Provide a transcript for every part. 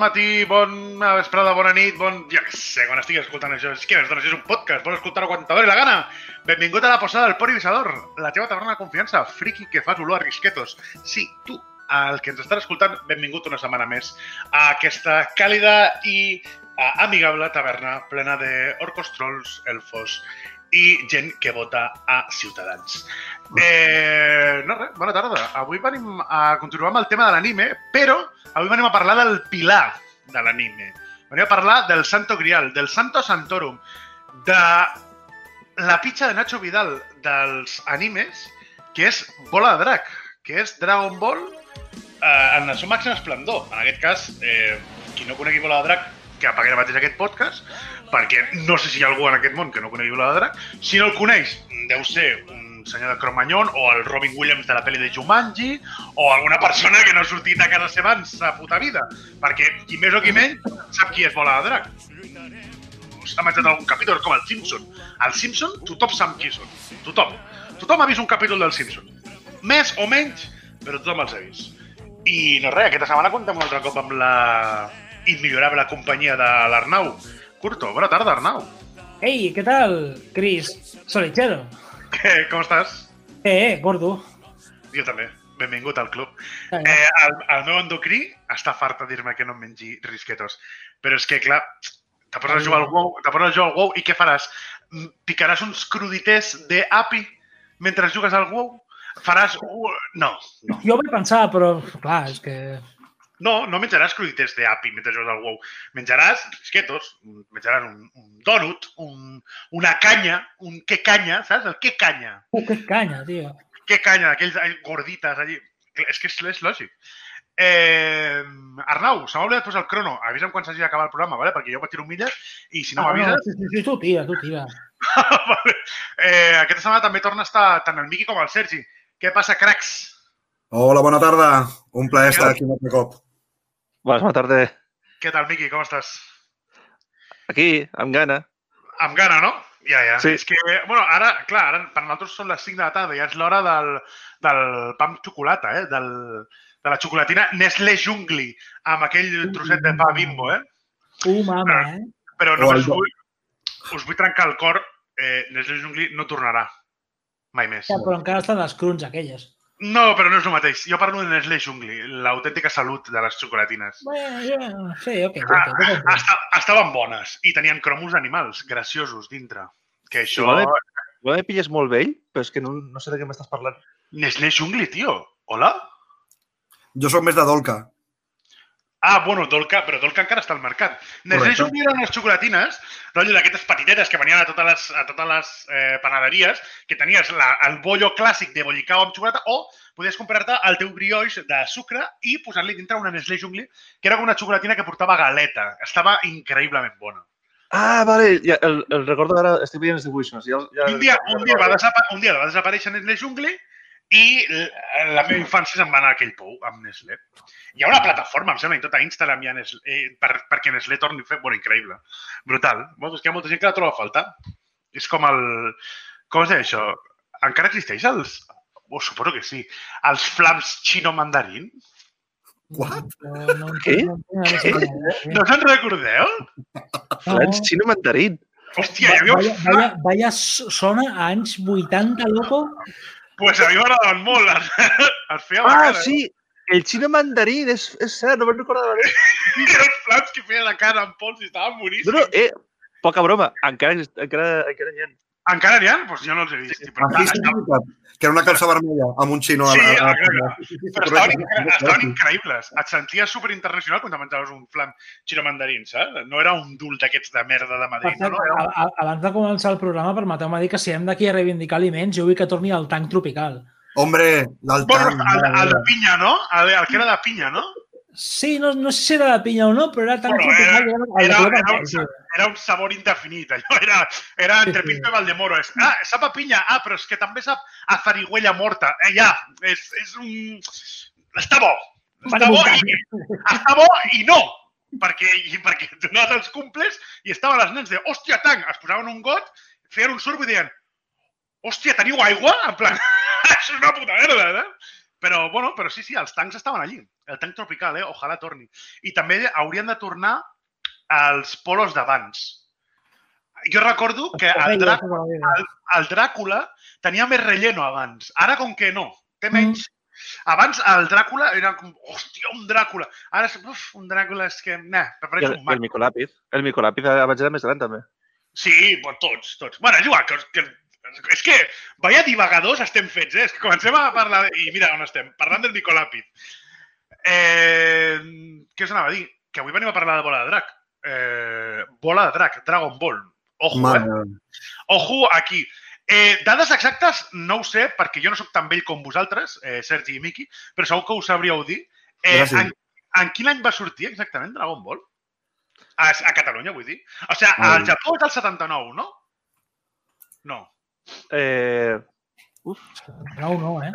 Matí, bona vesprada, bona nit, bon... Jo què sé, quan estiguis escoltant això, és que dones, és un podcast, vols escoltar-ho quan te la gana. Benvingut a la posada del Port Ibisador, la teva taverna de confiança, friki que fas olor a risquetos. Sí, tu, el que ens estàs escoltant, benvingut una setmana més a aquesta càlida i uh, amigable taverna plena de orcos, trolls, elfos i gent que vota a Ciutadans. Eh, no res, bona tarda. Avui venim a continuar amb el tema de l'anime, però avui venim a parlar del pilar de l'anime. Venim a parlar del Santo Grial, del Santo Santorum, de la pitxa de Nacho Vidal dels animes, que és Bola de Drac, que és Dragon Ball eh, en el seu màxim esplendor. En aquest cas, eh, qui no conegui Bola de Drac, que apagui ara mateix aquest podcast, perquè no sé si hi ha algú en aquest món que no conegui Drac. Si no el coneix, deu ser un senyor de Cromanyón o el Robin Williams de la pel·li de Jumanji o alguna persona que no ha sortit a casa seva en sa puta vida. Perquè qui més o qui menys sap qui és Bola de Drac. S'ha menjat algun capítol com el Simpson. El Simpson, tothom sap qui són. Tothom. Tothom ha vist un capítol del Simpson. Més o menys, però tothom els ha vist. I no res, aquesta setmana comptem un altre cop amb la immillorable companyia de l'Arnau. Curto, bona tarda, Arnau. Hey, ¿qué tal, Chris? Solichero. Què, com estàs? Eh, eh, gordo. Jo també. Benvingut al club. Eh, el, el meu endocrí està fart de dir-me que no em mengi risquetos. Però és que, clar, te poses a jugar al WoW, te poses a jugar al WoW i què faràs? Mm, Picaràs uns crudités d'API mentre jugues al WoW? Faràs... No, no. Jo vaig pensar, però, clar, és que... No, no menjaràs crudités d'API mentre jugues al WoW. Menjaràs risquetos, menjaràs un, un donut, un, una canya, un què canya, saps? El què canya. Uh, que canya, tio. Què canya, aquells eh, gordites allí. És que és, és lògic. Eh, Arnau, se m'ha oblidat posar el crono. Avisa'm quan s'hagi d'acabar el programa, vale? perquè jo vaig tirar un milles i si no Ah, m'avises... sí, sí, sí, tu tira, tu tira. vale. eh, aquesta setmana també torna a estar tant el Miqui com el Sergi. Què passa, cracs? Hola, bona tarda. Un plaer estar aquí un altre cop. Bona tarda. Què tal, Miqui? Com estàs? Aquí, amb gana. Amb gana, no? Ja, ja. Sí. És que, bueno, ara, clar, ara per nosaltres són les 5 de la tarda, ja és l'hora del, del pa amb xocolata, eh? Del, de la xocolatina Nestlé Jungli, amb aquell trosset de pa bimbo, eh? Uh, mama, eh? Però O només el- us vull, us vull trencar el cor. Eh, Nestlé Jungli no tornarà. Mai més. Ja, però encara estan les cruns aquelles. No, però no és el mateix. Jo parlo de Nestlé Jungli, l'autèntica salut de les xocolatines. Bueno, ja, sí, ok. Ah, esta, estaven bones i tenien cromos animals graciosos dintre. Que això... Igual Igual me pilles molt vell, però és que no, no sé de què m'estàs parlant. Nestlé Jungli, tio. Hola? Jo sóc més de Dolca. Ah, bueno, Dolca, però Dolca encara està al mercat. Nestlé eren les xocolatines, rotllo d'aquestes petitetes que venien a totes les, a totes les eh, panaderies, que tenies la, el bollo clàssic de bollicao amb xocolata o podies comprar-te el teu brioix de sucre i posar-li dintre una Nestlé Jungli, que era una xocolatina que portava galeta. Estava increïblement bona. Ah, vale, ja, el, el recordo ara, estic veient els dibuixos. Ja, ja, Un dia, un dia, va, desapa un dia va desaparèixer Nestlé Jungli i la meva infància se'n va anar a aquell pou amb Nestlé. Hi ha una plataforma, em sembla, i tot a Instagram hi ha Nestlé, eh, per, perquè Nestlé torni a fer... Bueno, increïble. Brutal. Bueno, és que hi ha molta gent que la troba a faltar. És com el... Com es deia això? Encara existeix els... Oh, suposo que sí. Els flams xino-mandarín? What? No, no, Què? No, no, no, no, no, No se'n recordeu? Plans xino mandarín. Hòstia, hi havia Vaya, vaya, vaya sona a anys 80, loco. Pues a mi m'agradaven molt. Els, els feia Ah, cara. sí, el xino mandarín, és, és cert, no me'n recordava. bé. Els flams que feia la cara amb pols i estaven No, boníssims. no, eh, poca broma, encara, encara, encara n'hi ha. Encara n'hi ha? Doncs jo no els he vist. Sí, però, Aquí s'ha explicat que era una calça vermella amb un xino. a Sí, la- a- exacte. a- però estaven, incre estaven increïbles. Et senties superinternacional quan te menjaves un flam xino mandarín, saps? No era un dul d'aquests de merda de Madrid. cert, No, no, a- a- abans de començar el programa, permeteu-me dir que si hem d'aquí a reivindicar aliments, jo vull que torni al tanc tropical. Hombre, Bueno, l'altar. el, el de pinya, no? El, el que era de pinya, no? Sí, no, no sé si era de pinya o no, però era tan Bueno, era- era- era un. Era un sabor indefinit, allò. Era, era entre. Pinto i Valdemoro. És, ah, sap a pinya. Ah, però és que també sap a farigüella morta. Eh, ja, és, és un... Està bo. Està bo, i, està bo i no. Perquè, i, perquè donaven els cumples i estaven els nens de, hòstia, tanc, es posaven un got, feien un surf i deien, hòstia, teniu aigua? En plan, és una puta merda, eh? Però, bueno, però sí, sí, els tancs estaven allí. El tanc tropical, eh? Ojalà torni. I també haurien de tornar als polos d'abans. Jo recordo que el, Drà el, el Dràcula tenia més relleno abans. Ara, com que no, té menys. Abans el Dràcula era com, hòstia, un Dràcula. Ara, és, uf, un Dràcula és que, nah, prefereixo el, un el mag. Micolàpiz. El Micolàpiz abans era més gran, també. Sí, bueno, tots, tots. Bueno, és igual, que, que, és que vaya divagadors estem fets, eh? És que comencem a parlar... de- I mira on estem, parlant del Micolàpid. Eh, què us anava a dir? Que avui venim a parlar de bola de drac. Eh, bola de drac, Dragon Ball. Ojo, Mare, eh? Ojo aquí. Eh, dades exactes no ho sé, perquè jo no sóc tan vell com vosaltres, eh, Sergi i Miki, però segur que ho sabríeu dir. Eh, Gràcies. en, en quin any va sortir exactament Dragon Ball? A, a Catalunya, vull dir. O sigui, al Japó és el 79, no? No. Eh, No, no, eh?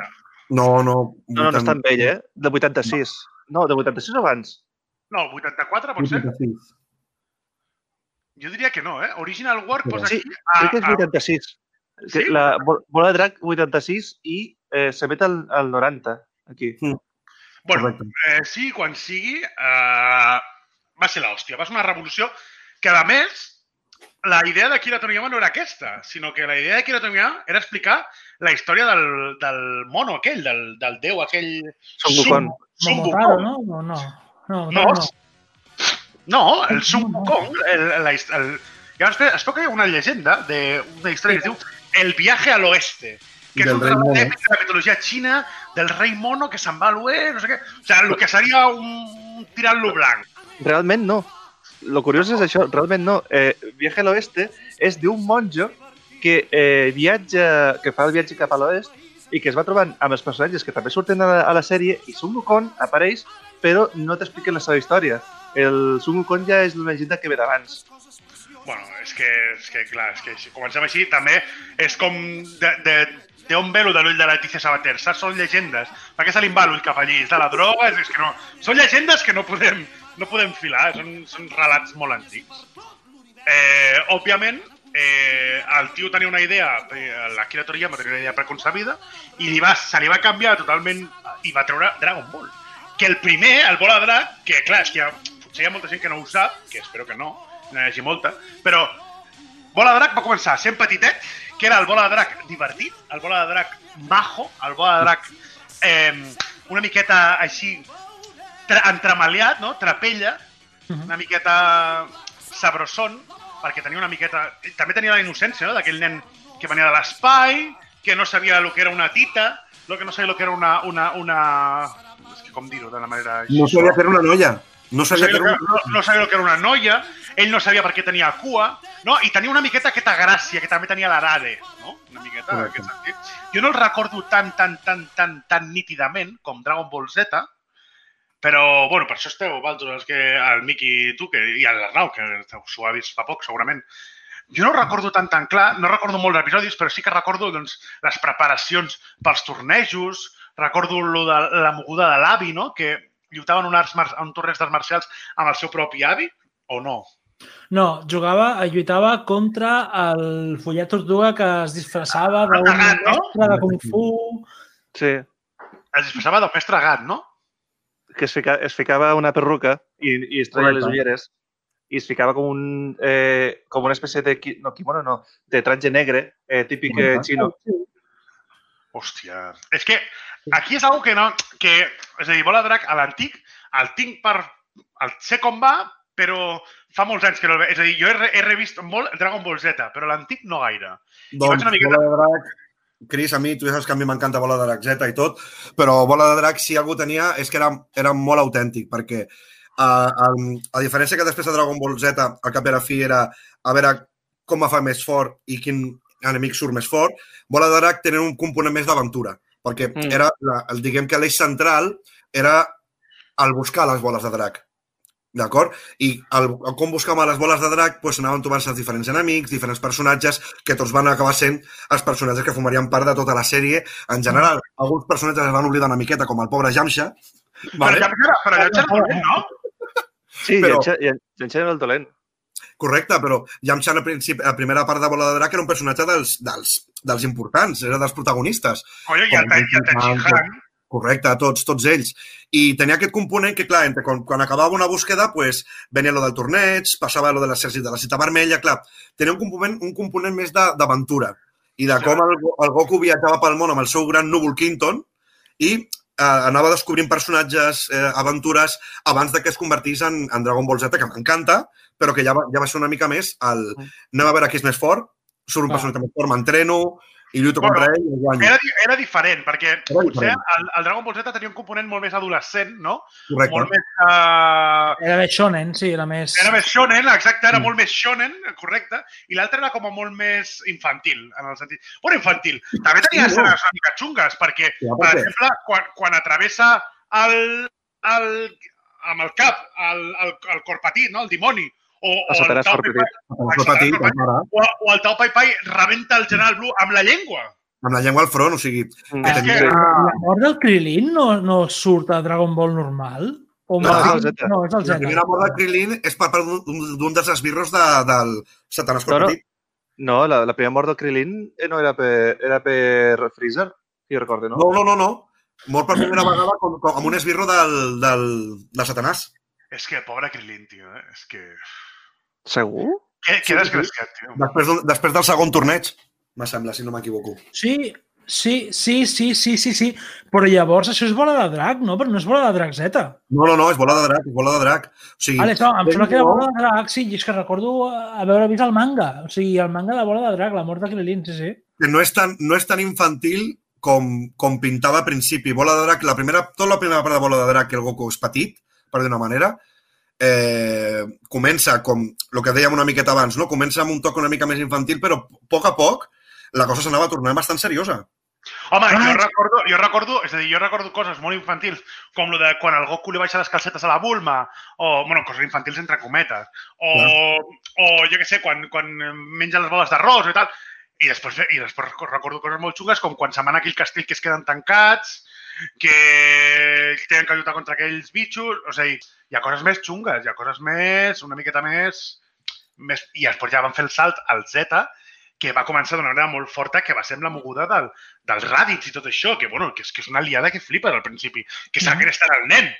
no, no. no, no, no és tan 80, vell, eh? Del 86. No, del 86 o abans. No, el 84 pot ser? 86. Jo diria que no, eh? Original War posa Sí, aquí... A, Crec que és a, 86. Sí? Que La Bo- bola de drac 86 i eh, s'emet al, al 90, aquí. bueno, Correcte. eh, sí, quan sigui, eh, va ser l'hòstia. Va ser una revolució que, a més, la idea de Kira Toriyama no era aquesta, sinó que la idea de Kira Toriyama era explicar la història del, del mono aquell, del, del déu aquell... Son Wukong. Sun Momotaro, Wukong. no? No, no. No, No, no, no. El Sun Wukong, el, la, his- el, ja es, ve- es veu que hi ha una llegenda d'una història que es diu El viaje al oeste, que és Del un rei relat mono. èpic de la mitologia xina del rei mono que se'n va a l'oest, no sé què. O sigui, el que seria un tirant-lo blanc. Realment no. Lo curiós és això, realment no. Eh, Viaje a l'oeste és d'un monjo que eh, viatja, que fa el viatge cap a l'oest i que es va trobant amb els personatges que també surten a la, a la sèrie i Sun Wukong apareix però no t'expliquen la seva història. El Sun Wukong ja és una llegenda que ve d'abans. Bueno, és que, és que clar, és que si comencem així també és com de, de, d'on ve lo de l'ull de Letícia Sabater, saps? Són llegendes. Per què se li va l'ull cap allí? És de la droga? És, és que no... Són llegendes que no podem, no podem filar, són, són relats molt antics. Eh, òbviament, eh, el tio tenia una idea, eh, l'Akira Toriyama tenia una idea preconcebida, i li va, se li va canviar totalment i va treure Dragon Ball. Que el primer, el Bola Drac, que clar, és que hi ha, potser hi ha molta gent que no ho sap, que espero que no, no hi hagi molta, però Bola Drac va començar sent petitet, que era el Bola Drac divertit, el Bola Drac majo, el Bola Drac eh, una miqueta així entremaliat, no? Trapella, Mhm. una miqueta sabrosón, perquè tenia una miqueta... També tenia la innocència, no?, d'aquell nen que venia de l'espai, que no sabia el que era una tita, lo que no sabia el que era una... una, una... És que com dir-ho d'una manera... No sabia que era una noia. No No sabia sabia, que era una... no, no sabia el que era una noia, ell no sabia per què tenia cua, no? i tenia una miqueta aquesta gràcia que també tenia l'Arade, no? Una miqueta en aquest sentit. Jo no el recordo tan, tan, tan, tan, tan nítidament com Dragon Ball Z, però, bueno, per això esteu vosaltres, que el Miki i tu, que, i l'Arnau, que s'ho ha vist fa poc, segurament. Jo no ho recordo tan tan clar, no recordo molts episodis, però sí que recordo doncs, les preparacions pels tornejos, recordo lo de la moguda de l'avi, no? que lluitaven un, arts mar un torneig d'arts marcials amb el seu propi avi, o no? No, jugava, lluitava contra el follet tortuga que es disfressava d'un Gat, no? mestre de Kung Fu. Sí, Es disfressava del mestre gat, no? Que es, fica, es ficava una perruca i, i es treia les ulleres i es ficava com, un, eh, com una espècie de... qui- No, kimono no, de traje negre, eh, típic eh, xino. Hòstia. És que aquí és algo que no... Que, és a dir, Bola Drac, a l'antic, el tinc per... El sé com va, però fa molts anys que no el ve. És a dir, jo he, he revist molt Dragon Ball Z, però l'antic no gaire. Doncs, una miqueta- Bola de Drac, Cris, a mi, tu ja saps que a mi m'encanta Bola de Drac Z i tot, però Bola de Drac, si algú tenia, és que era, era molt autèntic, perquè a, a, a diferència que després de Dragon Ball Z, al cap i a la fi era a veure com va fer més fort i quin enemic surt més fort, Bola de Drac tenen un component més d'aventura, perquè Mm. era, la, el, diguem que l'eix central era al buscar les boles de drac. D'acord? I el, el com buscàvem les boles de drac, doncs anaven trobant-se els diferents enemics, diferents personatges, que tots van acabar sent els personatges que formarien part de tota la sèrie. En general, alguns personatges es van oblidar una miqueta, com el pobre Jamsha. Vale. Però, ja, però allò és dolent, no? Sí, Però- en Xen el dolent. Correcte, però Yamcha al principi, a la primera part de Bola de Drac era un personatge dels, dels, dels importants, era dels protagonistes. Coño, i el, i el Tenchi Correcte, tots, tots ells. I tenia aquest component que, clar, entre, quan, quan acabava una búsqueda, pues, venia lo del torneig, passava lo de l'exèrcit de la cita vermella, clar, tenia un component, un component més d'aventura. I de com el, el Goku viatjava pel món amb el seu gran núvol Quinton i eh, anava descobrint personatges, eh, aventures, abans de que es convertís en, en Dragon Ball Z, que m'encanta, però que ja va, ja va ser una mica més el... Anem a veure qui és més fort, surt un personatge més fort, m'entreno i lluito Bueno, contra ell i guanyo. Era, era diferent, perquè Era potser diferent. el, el Dragon Ball Z tenia un component molt més adolescent, no? Correcte. Molt més... Uh, Era més shonen, sí, era més... era més shonen, exacte, era Mm. molt més shonen, correcte, i l'altre era com a molt més infantil, en el sentit... Bueno, infantil. També tenia Sí, escenes una mica xungues, perquè, Ja, per per exemple, quan, quan atravessa el, el, amb el cap el, el, el cor petit, no? el dimoni, o, o, el cor Pai. Pai, o, o el Tao Pai Pai rebenta el General Blue amb la llengua. amb la llengua al front, o sigui, Mm, que tenia... que- La mort del Krilin no, no surt a Dragon Ball normal? O No, Marin- és el Z. no, és el La Z. primera mort de Krilin és per part d'un dels esbirros de, del Satanàs No, no. No, la, la primera mort del Krilin eh, no era per, era per Freezer, si recordo, no? No, no, no, no. Mort per primera vegada com, com, amb un esbirro del, del, de Satanàs. És que, pobre Krilin, tio, eh? és que... Segur? Que, Sí, que sí. desgraciat, tio. Després, després del segon torneig, me sembla, si no m'equivoco. Sí, sí, sí, sí, sí, sí, sí. Però llavors això és bola de drac, no? Però no és bola de drac Z. No, no, no, és bola de drac, és bola de drac. O sigui, Vale, no, em sembla que era bola de drac, sí, i és que recordo haver vist el manga. O sigui, el manga de bola de drac, la mort de Krilin, sí, sí. que no és tan, no és tan infantil com, com pintava a principi. Bola de drac, la primera, tota la primera part de Bola de drac, que el Goku és petit, per dir una manera, eh, comença com el que dèiem una miqueta abans, no? comença amb un toc una mica més infantil, però a poc a poc la cosa s'anava tornant bastant seriosa. Home, jo Ah, recordo, jo recordo, és a dir, jo recordo coses molt infantils, com lo de quan el Goku li baixa les calcetes a la Bulma, o, bueno, coses infantils entre cometes, o, o jo què sé, quan, quan menja les boles d'arròs i tal, i després, i després recordo coses molt xungues, com quan se'n van a aquell castell que es queden tancats, que tenen que lluitar contra aquells bitxos, o sigui, hi ha coses més xungues, hi ha coses més, una miqueta més, més... I després ja van fer el salt al Z, que va començar d'una manera molt forta, que va ser amb la moguda del, dels ràdits i tot això, que, bueno, que, és, que és una aliada que flipes al principi, que segresten el nen.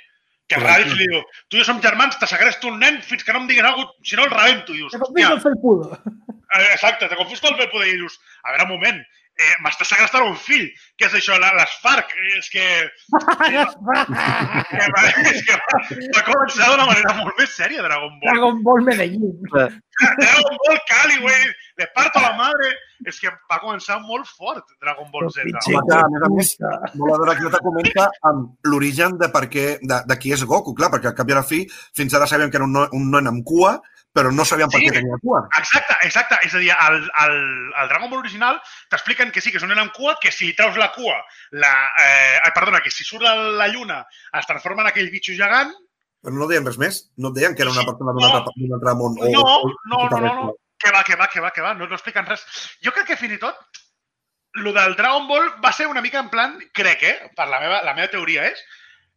Que el Correcte. ràdits li diu, tu i jo som germans, te segresto un nen fins que no em diguis alguna cosa, si no el rebento. I dius, Te confio hòstia, el felpudo. eh, exacte, te confusco el Belpoder i dius, a veure, un moment, eh, m'està segrestant un fill, què és això, la, les FARC? Eh, És que, va, és que va, començar d'una manera molt més sèria Dragon Ball. Dragon Ball Medellín. Dragon Ball Cali, güey, le parto la madre. És que va començar molt fort Dragon Ball Z. Home, que, a més a més, ja te comenta amb l'origen de per què, de, de qui és Goku, clar, perquè al cap i a la fi fins ara sabíem que era un, no, un nen amb cua, però no per Sí. què tenia cua. Exacte, exacte. És a dir, al, al, al Dragon Ball original t'expliquen que sí, que és un nen amb cua, que si li treus la cua, la, eh, perdona, que si surt la, lluna es transforma en aquell bitxo gegant. Però no deien res més. No deien que era una persona d'un No. altre, altre món. O, No, no, no, no, no. Que va, que va, que va, que va. No, no expliquen res. Jo crec que fins i tot lo del Dragon Ball va ser una mica en plan, crec, eh? Per la meva, la meva teoria és,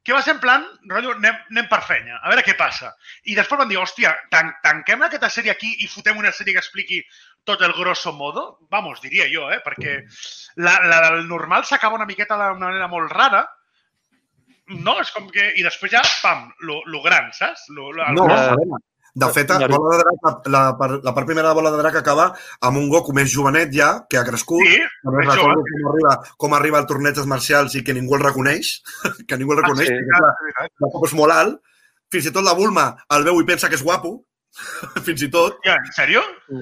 que va ser en plan, rotllo, anem, anem per fenya, a veure què passa. I després van dir, hòstia, tan, tanquem aquesta sèrie aquí i fotem una sèrie que expliqui tot el grosso modo? Vamos, diria jo, eh? Perquè la, la del normal s'acaba una miqueta d'una manera molt rara, no? És com que... I després ja, pam, lo, lo gran, saps? Lo, lo, el No, gros. De fet, Naruto. bola de drac, la, la, part- la part primera de Bola de Drac acaba amb un Goku més jovenet ja, que ha crescut, Sí, més recordo jove. com arriba, com arriba al torneig dels marcials i que ningú el reconeix, que ningú el reconeix, sí. perquè clar, el cop és molt alt, fins i tot la Bulma el veu i pensa que és guapo, fins i tot. Ja, en sèrio?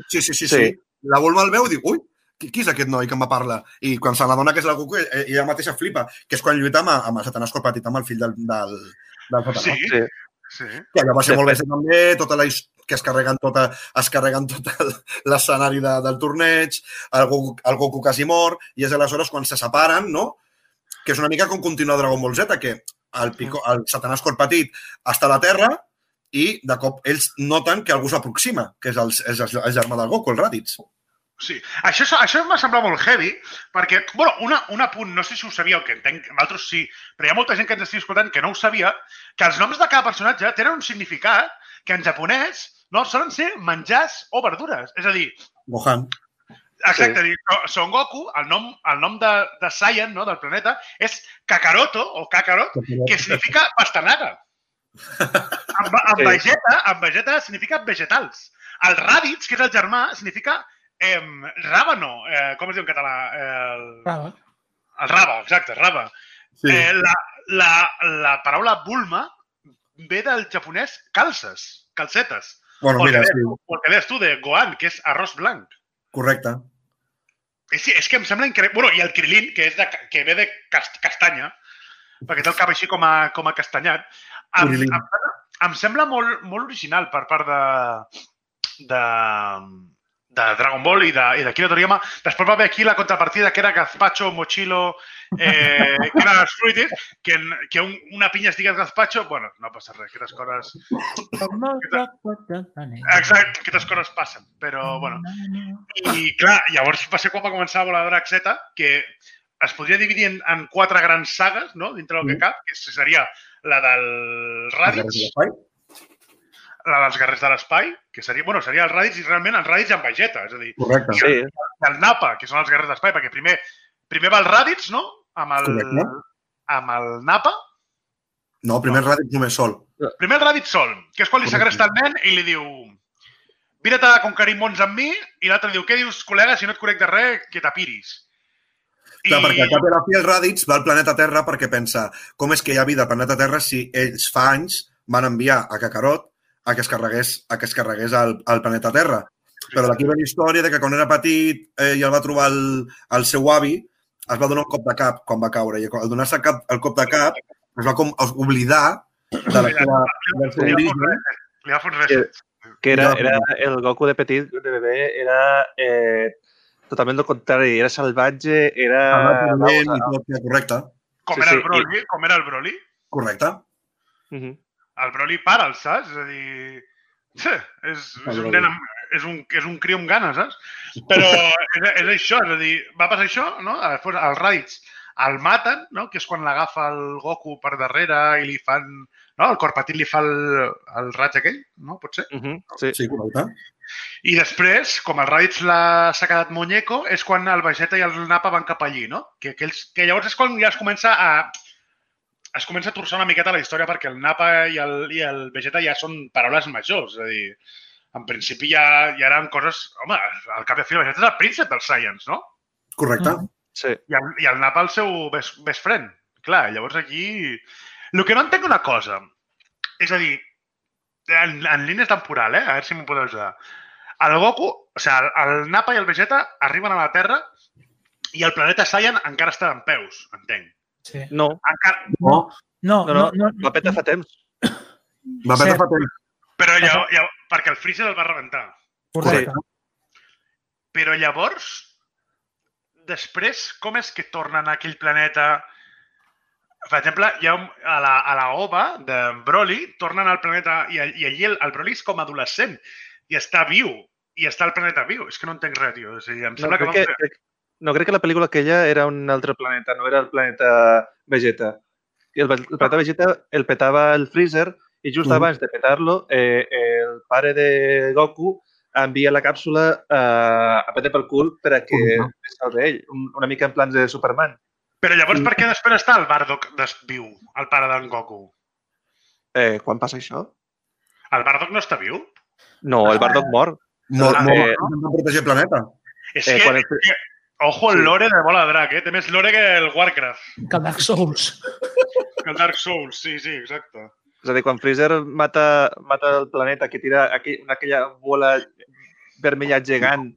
Sí, sí, sí, sí. Sí. La Bulma el veu i diu, ui, qui, qui és aquest noi que em va parlar? I quan se n'adona que és el Goku, eh, ella mateixa flipa, que és quan lluita amb, amb el Satanàs Corpatit, amb el fill del, del, del Satanàs. Sí, Sí. Sí. Que allò va ser De molt bé també, tota la que es carreguen tota, es carreguen tot l'escenari de, del torneig, el Goku, el Goku quasi mor, i és aleshores quan se separen, no? Que és una mica com continuar Dragon Ball Z, que el, pico, el Satanàs cor petit està a la Terra i de cop ells noten que algú s'aproxima, que és el, és el, el germà del Goku, el Raditz. Sí, això, això m'ha semblat molt heavy, perquè, bueno, una, un apunt, no sé si ho sabíeu, que entenc, altres sí, però hi ha molta gent que ens estigui escoltant que no ho sabia, que els noms de cada personatge tenen un significat que en japonès no solen ser menjars o verdures. És a dir, Gohan. Exacte, sí. Son Goku, el nom, el nom de, de Saiyan, no, del planeta, és Kakaroto, o Kakarot, que significa pastanaga. Amb, amb, Sí. Vegeta, amb Vegeta significa vegetals. El Raditz, que és el germà, significa eh, rábano. Eh, com es diu en català? El, Brava. el raba, exacte, raba. Sí. Eh, la, la, la paraula Bulma ve del japonès calces, calcetes. bueno, mira, que sí, el que deies tu de Gohan, que és arròs blanc. correcte. I sí, és que em sembla increïble. Bueno, I el Krilin, que, és de, que ve de cast castanya, perquè té el cap així com a, com a castanyat. Em, em, em sembla molt, molt original per part de, de, de Dragon Ball i de, i de Toriyama. Després va haver aquí la contrapartida que era Gazpacho, Mochilo, eh, que eren els fruitis, que, que un, una pinya es digués Gazpacho, bueno, no passa res, aquestes coses... Exacte, aquestes coses passen, però, bueno, I, clar, llavors va ser quan va començar a volar Drac Z, que es podria dividir en, en quatre grans sagues, no?, dintre del que cap, que seria la del Raditz, la dels Guerrers de l'Espai, que seria, bueno, seria el Raditz i realment el Raditz amb Vegeta, és a dir, Correcte. Sí, i el Napa, que són els Guerrers d'Espai, perquè primer primer va el Raditz, no?, amb el, Correcte. amb el Napa, No, primer Raditz només sol. primer el Raditz sol, que és quan li Correcte. segresta el nen i li diu vine a conquerir mons amb mi, i l'altre diu, què dius, col·lega, si no et conec de res, que t'apiris. Clar, perquè al cap i la fi el Raditz va al planeta Terra perquè pensa com és que hi ha vida al planeta Terra si ells fa anys van enviar a Kakarot a que es carregués, a que es carregués al, al planeta Terra. Però d'aquí ve la història de que quan era petit eh, i el va trobar el, el seu avi, es va donar un cop de cap quan va caure. I al donar-se el, cap, el cop de cap es va com oblidar de la seva, del seu Li va origen. fot- li va fot res. que era, era el Goku de petit, de bebè, era eh, totalment el contrari. Era salvatge, era... Salvatge, i correcte. Com Sí, era sí, el Broly, com era el Broly. Correcte. Mhm. El Broly para, saps? És a dir... És, és, El un nen amb, és, un, és un criu amb ganes, saps? Però és, és això, és a dir, va passar això, no? Després el Raditz el maten, no? que és quan l'agafa el Goku per darrere i li fan... No? El cor petit li fa el, el raig aquell, no? Pot ser? Mhm, Sí. Sí, correcte. I després, com el Raditz s'ha quedat muñeco, és quan el Vegeta i el Napa van cap allí, no? Que, que, ells, que llavors és quan ja es comença a es comença a torçar una miqueta la història perquè el Napa i el, i el Vegeta ja són paraules majors, és a dir, en principi ja, ja eren coses... Home, al cap i a fi el Vegeta és el príncep dels Saiyans, no? Correcte. Sí. I el, i el Napa el seu best, best friend. Clar, llavors aquí... El que no entenc una cosa, és a dir, en, en línies temporal, eh? a veure si m'ho podeu ajudar. El Goku, o sigui, el, el Napa i el Vegeta arriben a la Terra i el planeta Saiyan encara està en peus, entenc. Sí. No, Encara, No, No, no, no, no, va petar fa temps. va petar fa temps. però llavors, llavors, perquè el Freezer el va rebentar. Correcte. Però llavors, després, com és que tornen a aquell planeta? Per exemple, hi ha un, a, la, a la OVA de Broly, tornen al planeta i, i allí el, el Broly és com adolescent i està viu, i està al planeta viu. És que no entenc res, tio. O sigui, em No sembla crec, que, que, van fer... no, crec que la pel·lícula aquella era un altre planeta, no era el planeta Vegeta. I el, el planeta Vegeta el petava el Freezer i just Mhm. abans de petar-lo, eh, el pare de Goku envia la càpsula eh, a petar pel cul per a que Mhm. es salvi ell, un, una mica en plans de Superman. Però llavors per què després està el Bardock des- viu, el pare d'en Goku? Eh, quan passa això? El Bardock no està viu? No, el Bardock mor. Molt, Ah, molt, eh, intentant protegir el planeta. És Eh, que, quan és que, ojo el Sí. lore de Bola de Drac, eh? Té més lore que el Warcraft, Que el Dark Souls. que el Dark Souls. Sí, sí, exacte. És a dir, quan Freezer mata, mata el planeta, que tira aquell, aquella bola vermella gegant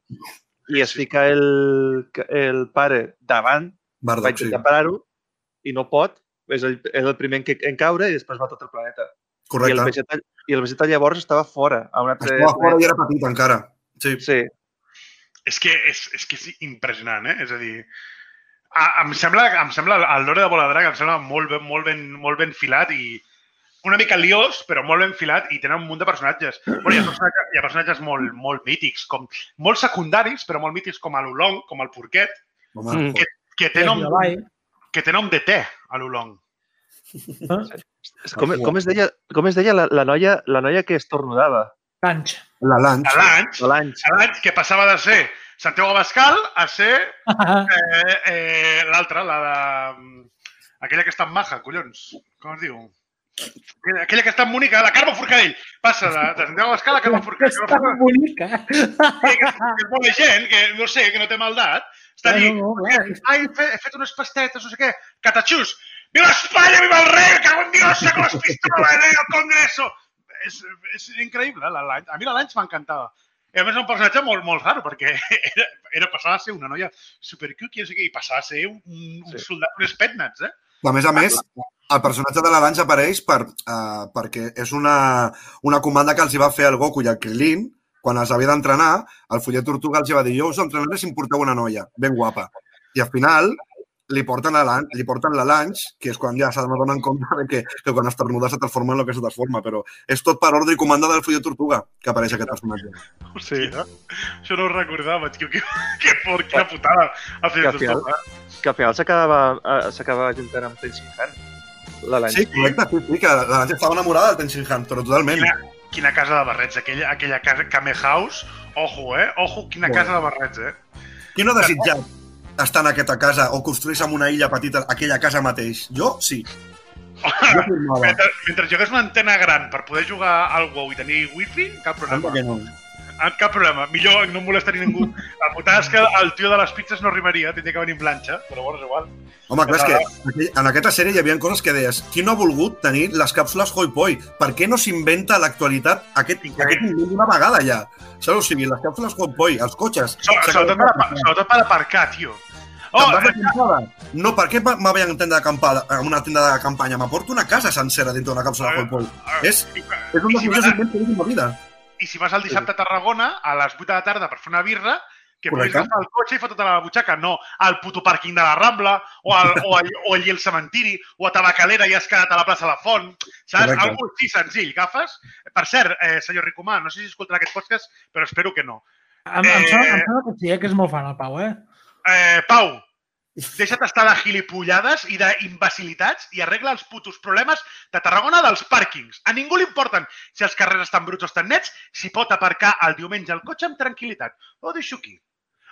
i es fica el, el pare davant, va Bardock, sí. intentar parar-ho i no pot, és el, és el primer en, que- en caure i després va tot el planeta. I el, Correcte. Vegeta, I el Vegeta llavors estava fora, a un altre Estava fora i era petit encara. Sí. Sí, És que és, és que és impressionant, eh? És a dir, A, em sembla, em sembla el lore de Bola Drac em sembla molt ben, molt ben, molt ben filat i una mica liós, però molt ben filat i tenen un munt de personatges. Bueno, hi, ha personatges hi ha personatges molt, molt mítics, com, molt secundaris, però molt mítics, com l'Olong, com el Porquet, Home, Mm. que, que, té nom, que té nom de te, a l'Olong. Com, com, es deia, com es deia la, la, noia, la noia que estornudava? Tanch. La Lanch. A l'any, L'Anx. a l'any que passava de ser Santiago Abascal a ser eh, eh, l'altra, la de... Aquella que està en maja, collons. Com es diu? Aquella- que està en bonica, la Carme Forcadell. Passa de, de Santiago Abascal a Carme Forcadell. Està bonica. que, que, que és bona gent, que no sé, que no té maldat, està No, no, clar. ai, he fet, he fet unes pastetes, no sé què, catachús, viva Espanya, viva el rei, cago en Dios, saco les pistoles, eh, al Congreso. És, és increïble, la Lange. A mi la Lange m'encantava. I a més és un personatge molt, molt raro, perquè era, era passava a ser una noia supercuqui, i passava a ser un, un Sí. soldat, un spetnats, eh? A més a més, el personatge de la Lanch apareix per, uh, perquè és una, una comanda que els hi va fer el Goku i el Krilin quan els havia d'entrenar, el Follet Tortuga els hi va dir jo us entrenaré si em porteu una noia, ben guapa. I al final li porten, la, Lan- li porten la Lanch, que és quan ja s'adonen compte de que, que quan estornuda se transforma en el que se transforma, però és tot per ordre i comanda del Follet Tortuga que apareix aquest personatge. Hòstia, això no ho recordava, tio, que, que por, quina putada. Ha fet Que al final-? Que al final s'acabava eh, s'acabava juntant amb Tenshin Han. La Lanx. Sí, correcte, sí, sí, que la Lanch estava enamorada del Tenshin Han, però totalment. Quina, quina casa de barrets, aquella, aquella casa Kame House. Ojo, eh? Ojo, quina casa de barrets, eh? Qui no ha desitjat estar en aquesta casa o construir-se en una illa petita aquella casa mateix? Jo, sí. Jo. Mentre, mentre jugués una antena gran per poder jugar al WoW i tenir wifi, cap Sembla problema. que no. Ah, Cap problema. Millor no molestaria ningú. La putada és que el tio de les pizzas no arribaria, tindria que venir en planxa, però bueno, és igual. Home, clar, és que en aquesta sèrie hi havia coses que deies qui no ha volgut tenir les càpsules Hoi Poi? Per què no s'inventa l'actualitat aquest, aquest invent d'una vegada ja? Saps? O sigui, les càpsules Hoi Poi, els cotxes... So, sobretot, per, sobretot per aparcar, tio. Oh, d'acampada? No, per què me vaig a una tenda d'acampada, a una tenda de campanya? M'aporto una casa sencera dintre d'una càpsula Hoi Poi. eh, És, és un i dels si millors vas- invents que en la vida. I si vas el dissabte a Tarragona, a les 8 de la tarda per fer una birra, que puguis Correcte. agafar el cotxe i fotre a la butxaca, no al puto pàrquing de la Rambla, o, al, o, al, o allí al cementiri, o a Tabacalera i has quedat a la plaça de la Font. Saps? Correcte. Algo així senzill. Agafes? Per cert, eh, senyor Ricomà, no sé si escoltarà aquest podcast, però espero que no. Em, em, sembla, em sembla que sí, eh, que és molt fan el Pau, eh? Eh, Pau, deixa't estar de gilipollades i d'imbecilitats i arregla els putos problemes de Tarragona dels pàrquings. A ningú li importen si els carrers estan bruts o estan nets, si pot aparcar el diumenge el cotxe amb tranquil·litat. Ho deixo aquí.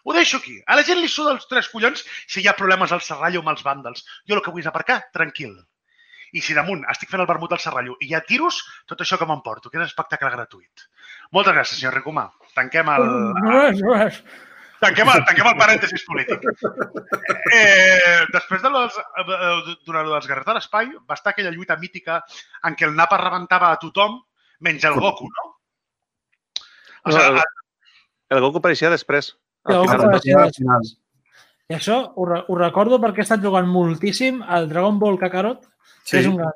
Ho deixo aquí. A la gent li suda els tres collons si hi ha problemes al Serrallo amb els vàndals. Jo el que vull és aparcar tranquil. I si damunt estic fent el vermut al Serrallo i hi ha tiros, tot això que m'emporto, que és espectacle gratuït. Moltes gràcies, senyor Ricomà. Tanquem el, No és, no. Tanquem el, tanquem el parèntesis polític. Eh, després de les, eh, durant dels Guerrers de l'Espai va estar aquella lluita mítica en què el Napa rebentava a tothom menys el Goku, no? O No, sigui, el, el Goku apareixia després. El Goku final. apareixia- final. I això ho, re- ho recordo perquè he estat jugant moltíssim al Dragon Ball Kakarot, que Sí. és un gran...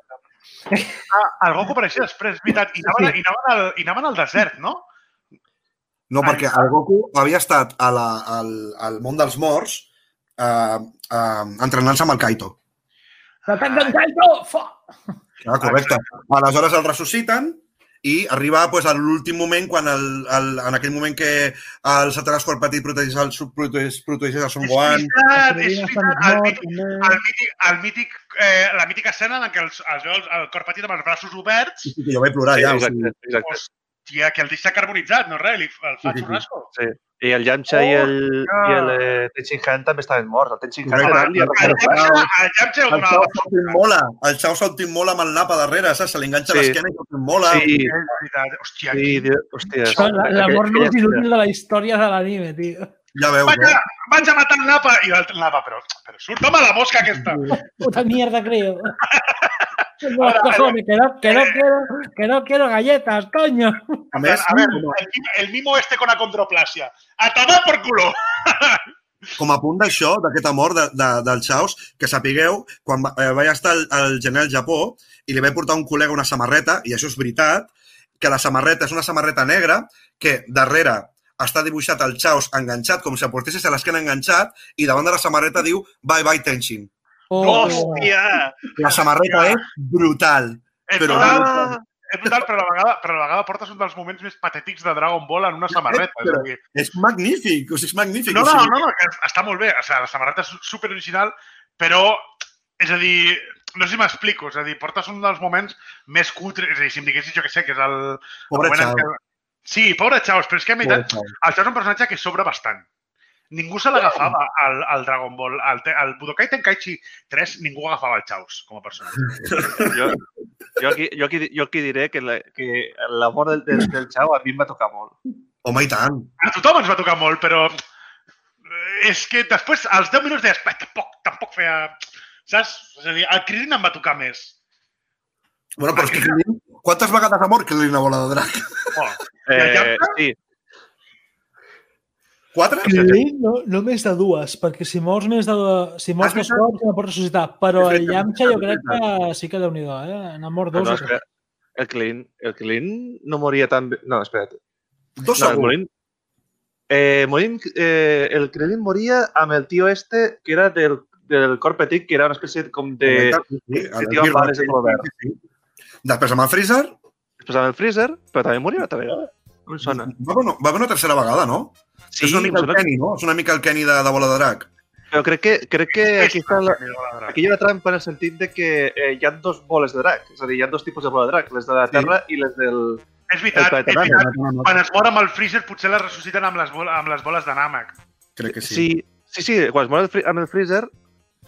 ah, el Goku apareixia després, és veritat, i anaven, i anaven, al, i anaven al desert, no? No, perquè el Goku havia estat a la, al, al món dels morts eh, eh, entrenant-se amb el Kaito. L'atac d'en Kaito! Fa! Ah, correcte. Aleshores el ressusciten i arriba pues, a l'últim moment, quan el, el, en aquell moment que el Satanàs Cor Petit protegeix el, protegeix, protegeix el Son És Gohan. veritat, és veritat. El mític, el mític, el mític, eh, la mítica escena en què els, els veu el, el cor petit amb els braços oberts, Sí, sí, que jo vaig plorar Sí, ja. Exacte, exacte. Hòstia, que el deixa carbonitzat, no res, li, el fa Sí, sí, sí. xurrasco. Sí. I el Yamcha i el, Oh, i el eh, Tenshin Han també estaven morts. El Tenshin Han ha El. Yamcha, el Yamcha ho el donava Chao s'autoimmola, el Chao s'autoimmola amb el napa darrere, saps? Se li enganxa Sí. l'esquena i s'autoimmola. Sí. Hòstia, sí, sí, Dios, hòstia. Això, la- L'amor Aquella- més inútil de la història de l'anime, tio. Ja veus, vaig, eh? a, vaig a matar el Napa. I l'altre Napa, però, però surt home la mosca aquesta. Puta mierda, creo. Tengo los cojones, que no, que no quiero, que no quiero galletas, coño. A més, a ver, el, el mimo este con acondroplasia. A tomar por culo. com a punt d'això, d'aquest amor de, de, del Chaos, que sapigueu, quan va- eh, vaig estar al, al gener al Japó i li vaig portar un col·lega una samarreta, i això és veritat, que la samarreta és una samarreta negra que darrere està dibuixat el Chaos enganxat, com si el portessis a l'esquena enganxat, i davant de la samarreta diu Bye Bye Tenshin. Oh, Hòstia! La samarreta és brutal. És Però- brutal, és brutal, però a la vegada, però a la vegada portes un dels moments més patètics de Dragon Ball en una samarreta. És dir, És magnífic, o sigui, és magnífic. no, o no, sigui, no, no, que està molt bé. O sigui, la samarreta és super original, però, és a dir, no sé si m'explico, és a dir, portes un dels moments més cutres, és a dir, si em diguessis, jo que sé, que és el... Pobre el moment en Chaos. què- Sí, pobre Chaos, però és que a Chaos. el Chaos és un personatge que sobra bastant. Ningú se l'agafava al, al Dragon Ball. Al, al Budokai Tenkaichi 3 ningú agafava el Chaos com a personatge. Jo, jo, aquí, jo, aquí, jo aquí diré que la- que l'amor del, del, del Chao a mi em va tocar molt. Home, i tant. A tothom ens va tocar molt, però eh, és que després, als 10 minuts deies, "Bé, tampoc, tampoc feia... Saps? És a dir, el Krillin em va tocar més. Bueno, però és que Krillin, quantes vegades ha mort Krillin a bola de drac? Oh, Eh, sí, Quatre? Krillin, no, no més de dues, perquè si mors més de... Si mors Ah, dos cops, no pots ressuscitar. Però el Yamcha jo crec que sí que déu-n'hi-do, eh? N'ha mort no, dos. no, o tres. espera. El Clean, el Clean no moria tan bé. No, espera't. Dos No, el segons. Molin, eh, Molin, eh, el Krillin moria amb el tio este que era del, del cor petit, que era una espècie com de... Sí, sí, tio amb de color verd. sí, sí. Després amb el Freezer Després amb el Freezer, però també moria també. No em sona. va haver, una, va haver una tercera vegada, no? Sí, és una mica el Kenny, no? És una mica el Kenny de, de bola de drac. però crec que, crec que aquí, està la, Aquí... hi ha una trampa en el sentit de que eh, hi ha dos boles de drac. És a dir, hi ha dos tipus de bola de drac, les de la Sí. Terra i les del... És veritat, és veritat. Quan es mor amb el Freezer, potser la ressusciten amb les, bol amb les boles de Namek. Crec que sí. Sí, sí, sí quan es mor amb el Freezer...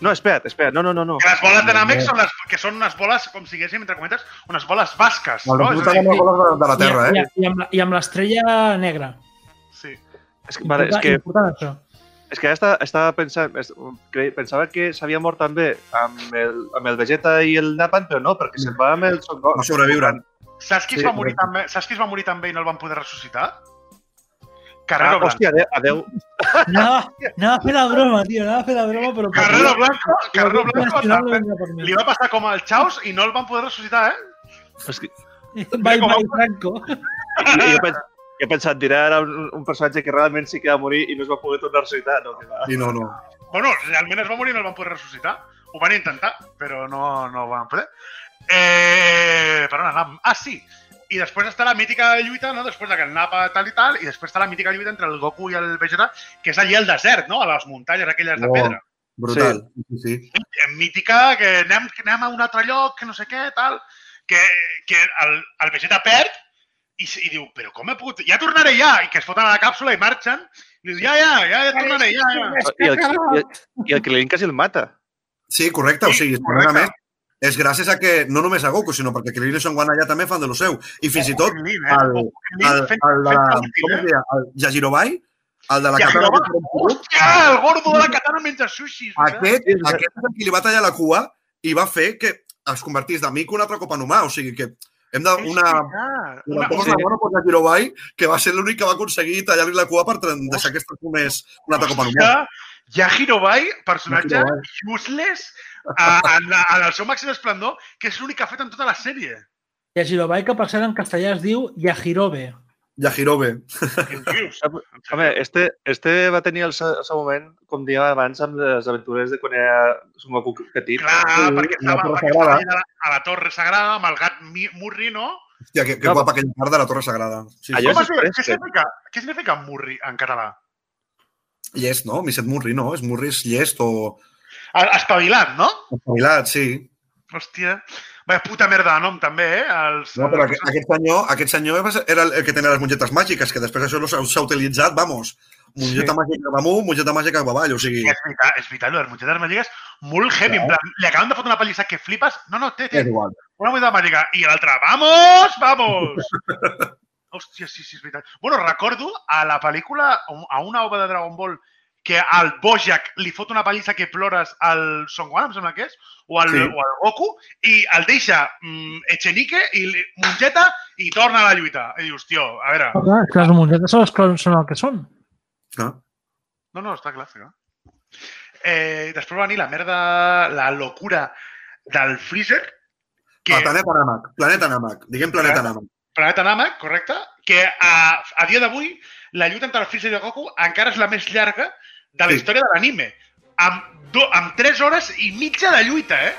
No, espera't, espera't, no, no, no. no. Que les boles de Namek són les, que són unes boles, com si diguéssim, entre cometes, unes boles basques. No? És dir, amb les boles de, de la Terra, I, eh? i, i, amb, I amb l'estrella negra. sí. És que, vale, és que, Important això. és que ara estava, estava pensant... Pensava que s'havia mort també amb el, amb el Vegeta i el Napan, però no, perquè se'n va amb el Son Goku. No sobreviuran. Saps qui, Sí, es va morir també, saps qui es va morir també i no el van poder ressuscitar? Ah, Carrero Blanco. hòstia, adeu, adeu. Anava, anava a fer la broma, tio, anava a fer la broma, però... Carrero Blanco, Carrero Blanco mi. li va passar com al Chaos i no el van poder ressuscitar, eh? És que, Bye, a- bye, Franco. jo, pens, jo he pensat, dirà ara un, un personatge que realment sí que va morir i no es va poder tornar a ressuscitar. No, que va. I no, no. Bueno, realment es va morir i no el van poder ressuscitar. Ho van intentar, però no, no ho van poder. Eh, per on anàvem? Ah, sí. I després està la mítica lluita, no? després de que el Napa tal i tal, i després està la mítica lluita entre el Goku i el Vegeta, que és allí al desert, no? a les muntanyes aquelles de Oh. pedra. Brutal. Sí, sí. Mítica que anem, que anem a un altre lloc, que no sé què, tal, que, que el, el Vegeta perd i, i diu, però com he pogut... Ja tornaré ja! I que es foten a la càpsula i marxen. I diu, ja, ja, ja, ja tornaré, ja, ja. I el, i el, i el Krillin quasi el mata. Sí, correcte. O Sí, sigui, correcte. més, és gràcies a que no només a Goku, sinó perquè Krillin i Son Gohan allà també fan de lo seu. I fins i tot eh? el- el, el, deia? El Yajirobai, el de la katana. Hòstia, el gordo de la katana menja sushi. Aquest, aquest és el que li va tallar la cua i va fer que es convertís de mico un altre cop en humà. O sigui que hem de... Una, una cosa bona per Yajirobai, que va ser l'únic que va aconseguir tallar-li la cua per deixar que es transformés un altre cop en humà. Hòstia, Yajirobai, personatge Yajirobai. useless a, el seu màxim esplendor, que és l'únic que ha fet en tota la sèrie. I a Girobai, que per cert en castellà es diu Yajirobe. Yajirobe. Què dius? Home, este, este va tenir el seu, el seu moment, com dèiem abans, amb les aventures de quan era Son Goku petit. Clar, Sí, perquè estava, perquè estava a la, a la Torre Sagrada amb el gat Murri, no? Hòstia, que, que No, guapa aquella part de la Torre Sagrada. Sí, sí. Allò diu? Què fresca. significa, què significa Murri en català? Llest, no? Misset Murri, no? És Murri és llest o... Espavilat, no? Espavilat, sí. Hòstia. Vaya puta merda de nom, també, eh? Els, No, però aquest, aquest senyor, aquest senyor era el que tenia les mongetes màgiques, que després això s'ha utilitzat, vamos. Mongeta sí. màgica cap amunt, mongeta màgica cap avall, o sigui... És veritat, és veritat, les mongetes màgiques, molt heavy, en plan, li acaben de fotre una pallissa que flipes. No, no, té, té, una mongeta màgica. I l'altra, vamos, vamos! Hòstia, sí, sí, és veritat. Bueno, recordo a la pel·lícula, a una obra de Dragon Ball, que al Bojack li fot una pallissa que plores al Son Gohan, em sembla que és, o al, Sí. o al Goku, i el deixa mm, Echenique i mongeta i torna a la lluita. I dius, tio, a veure... Però clar, que les mongetes són, les que són el que són. No? No, no, està clar, està clar. Eh, després va venir la merda, la locura del Freezer, que... Que... Planeta Namek. Planeta Namek. Diguem Planeta Namek. Planeta Namek, correcte, que a, a dia d'avui la lluita entre el Freezer i el Goku encara és la més llarga de la Sí. història de l'anime. Amb, do- amb 3 hores i mitja de lluita, eh?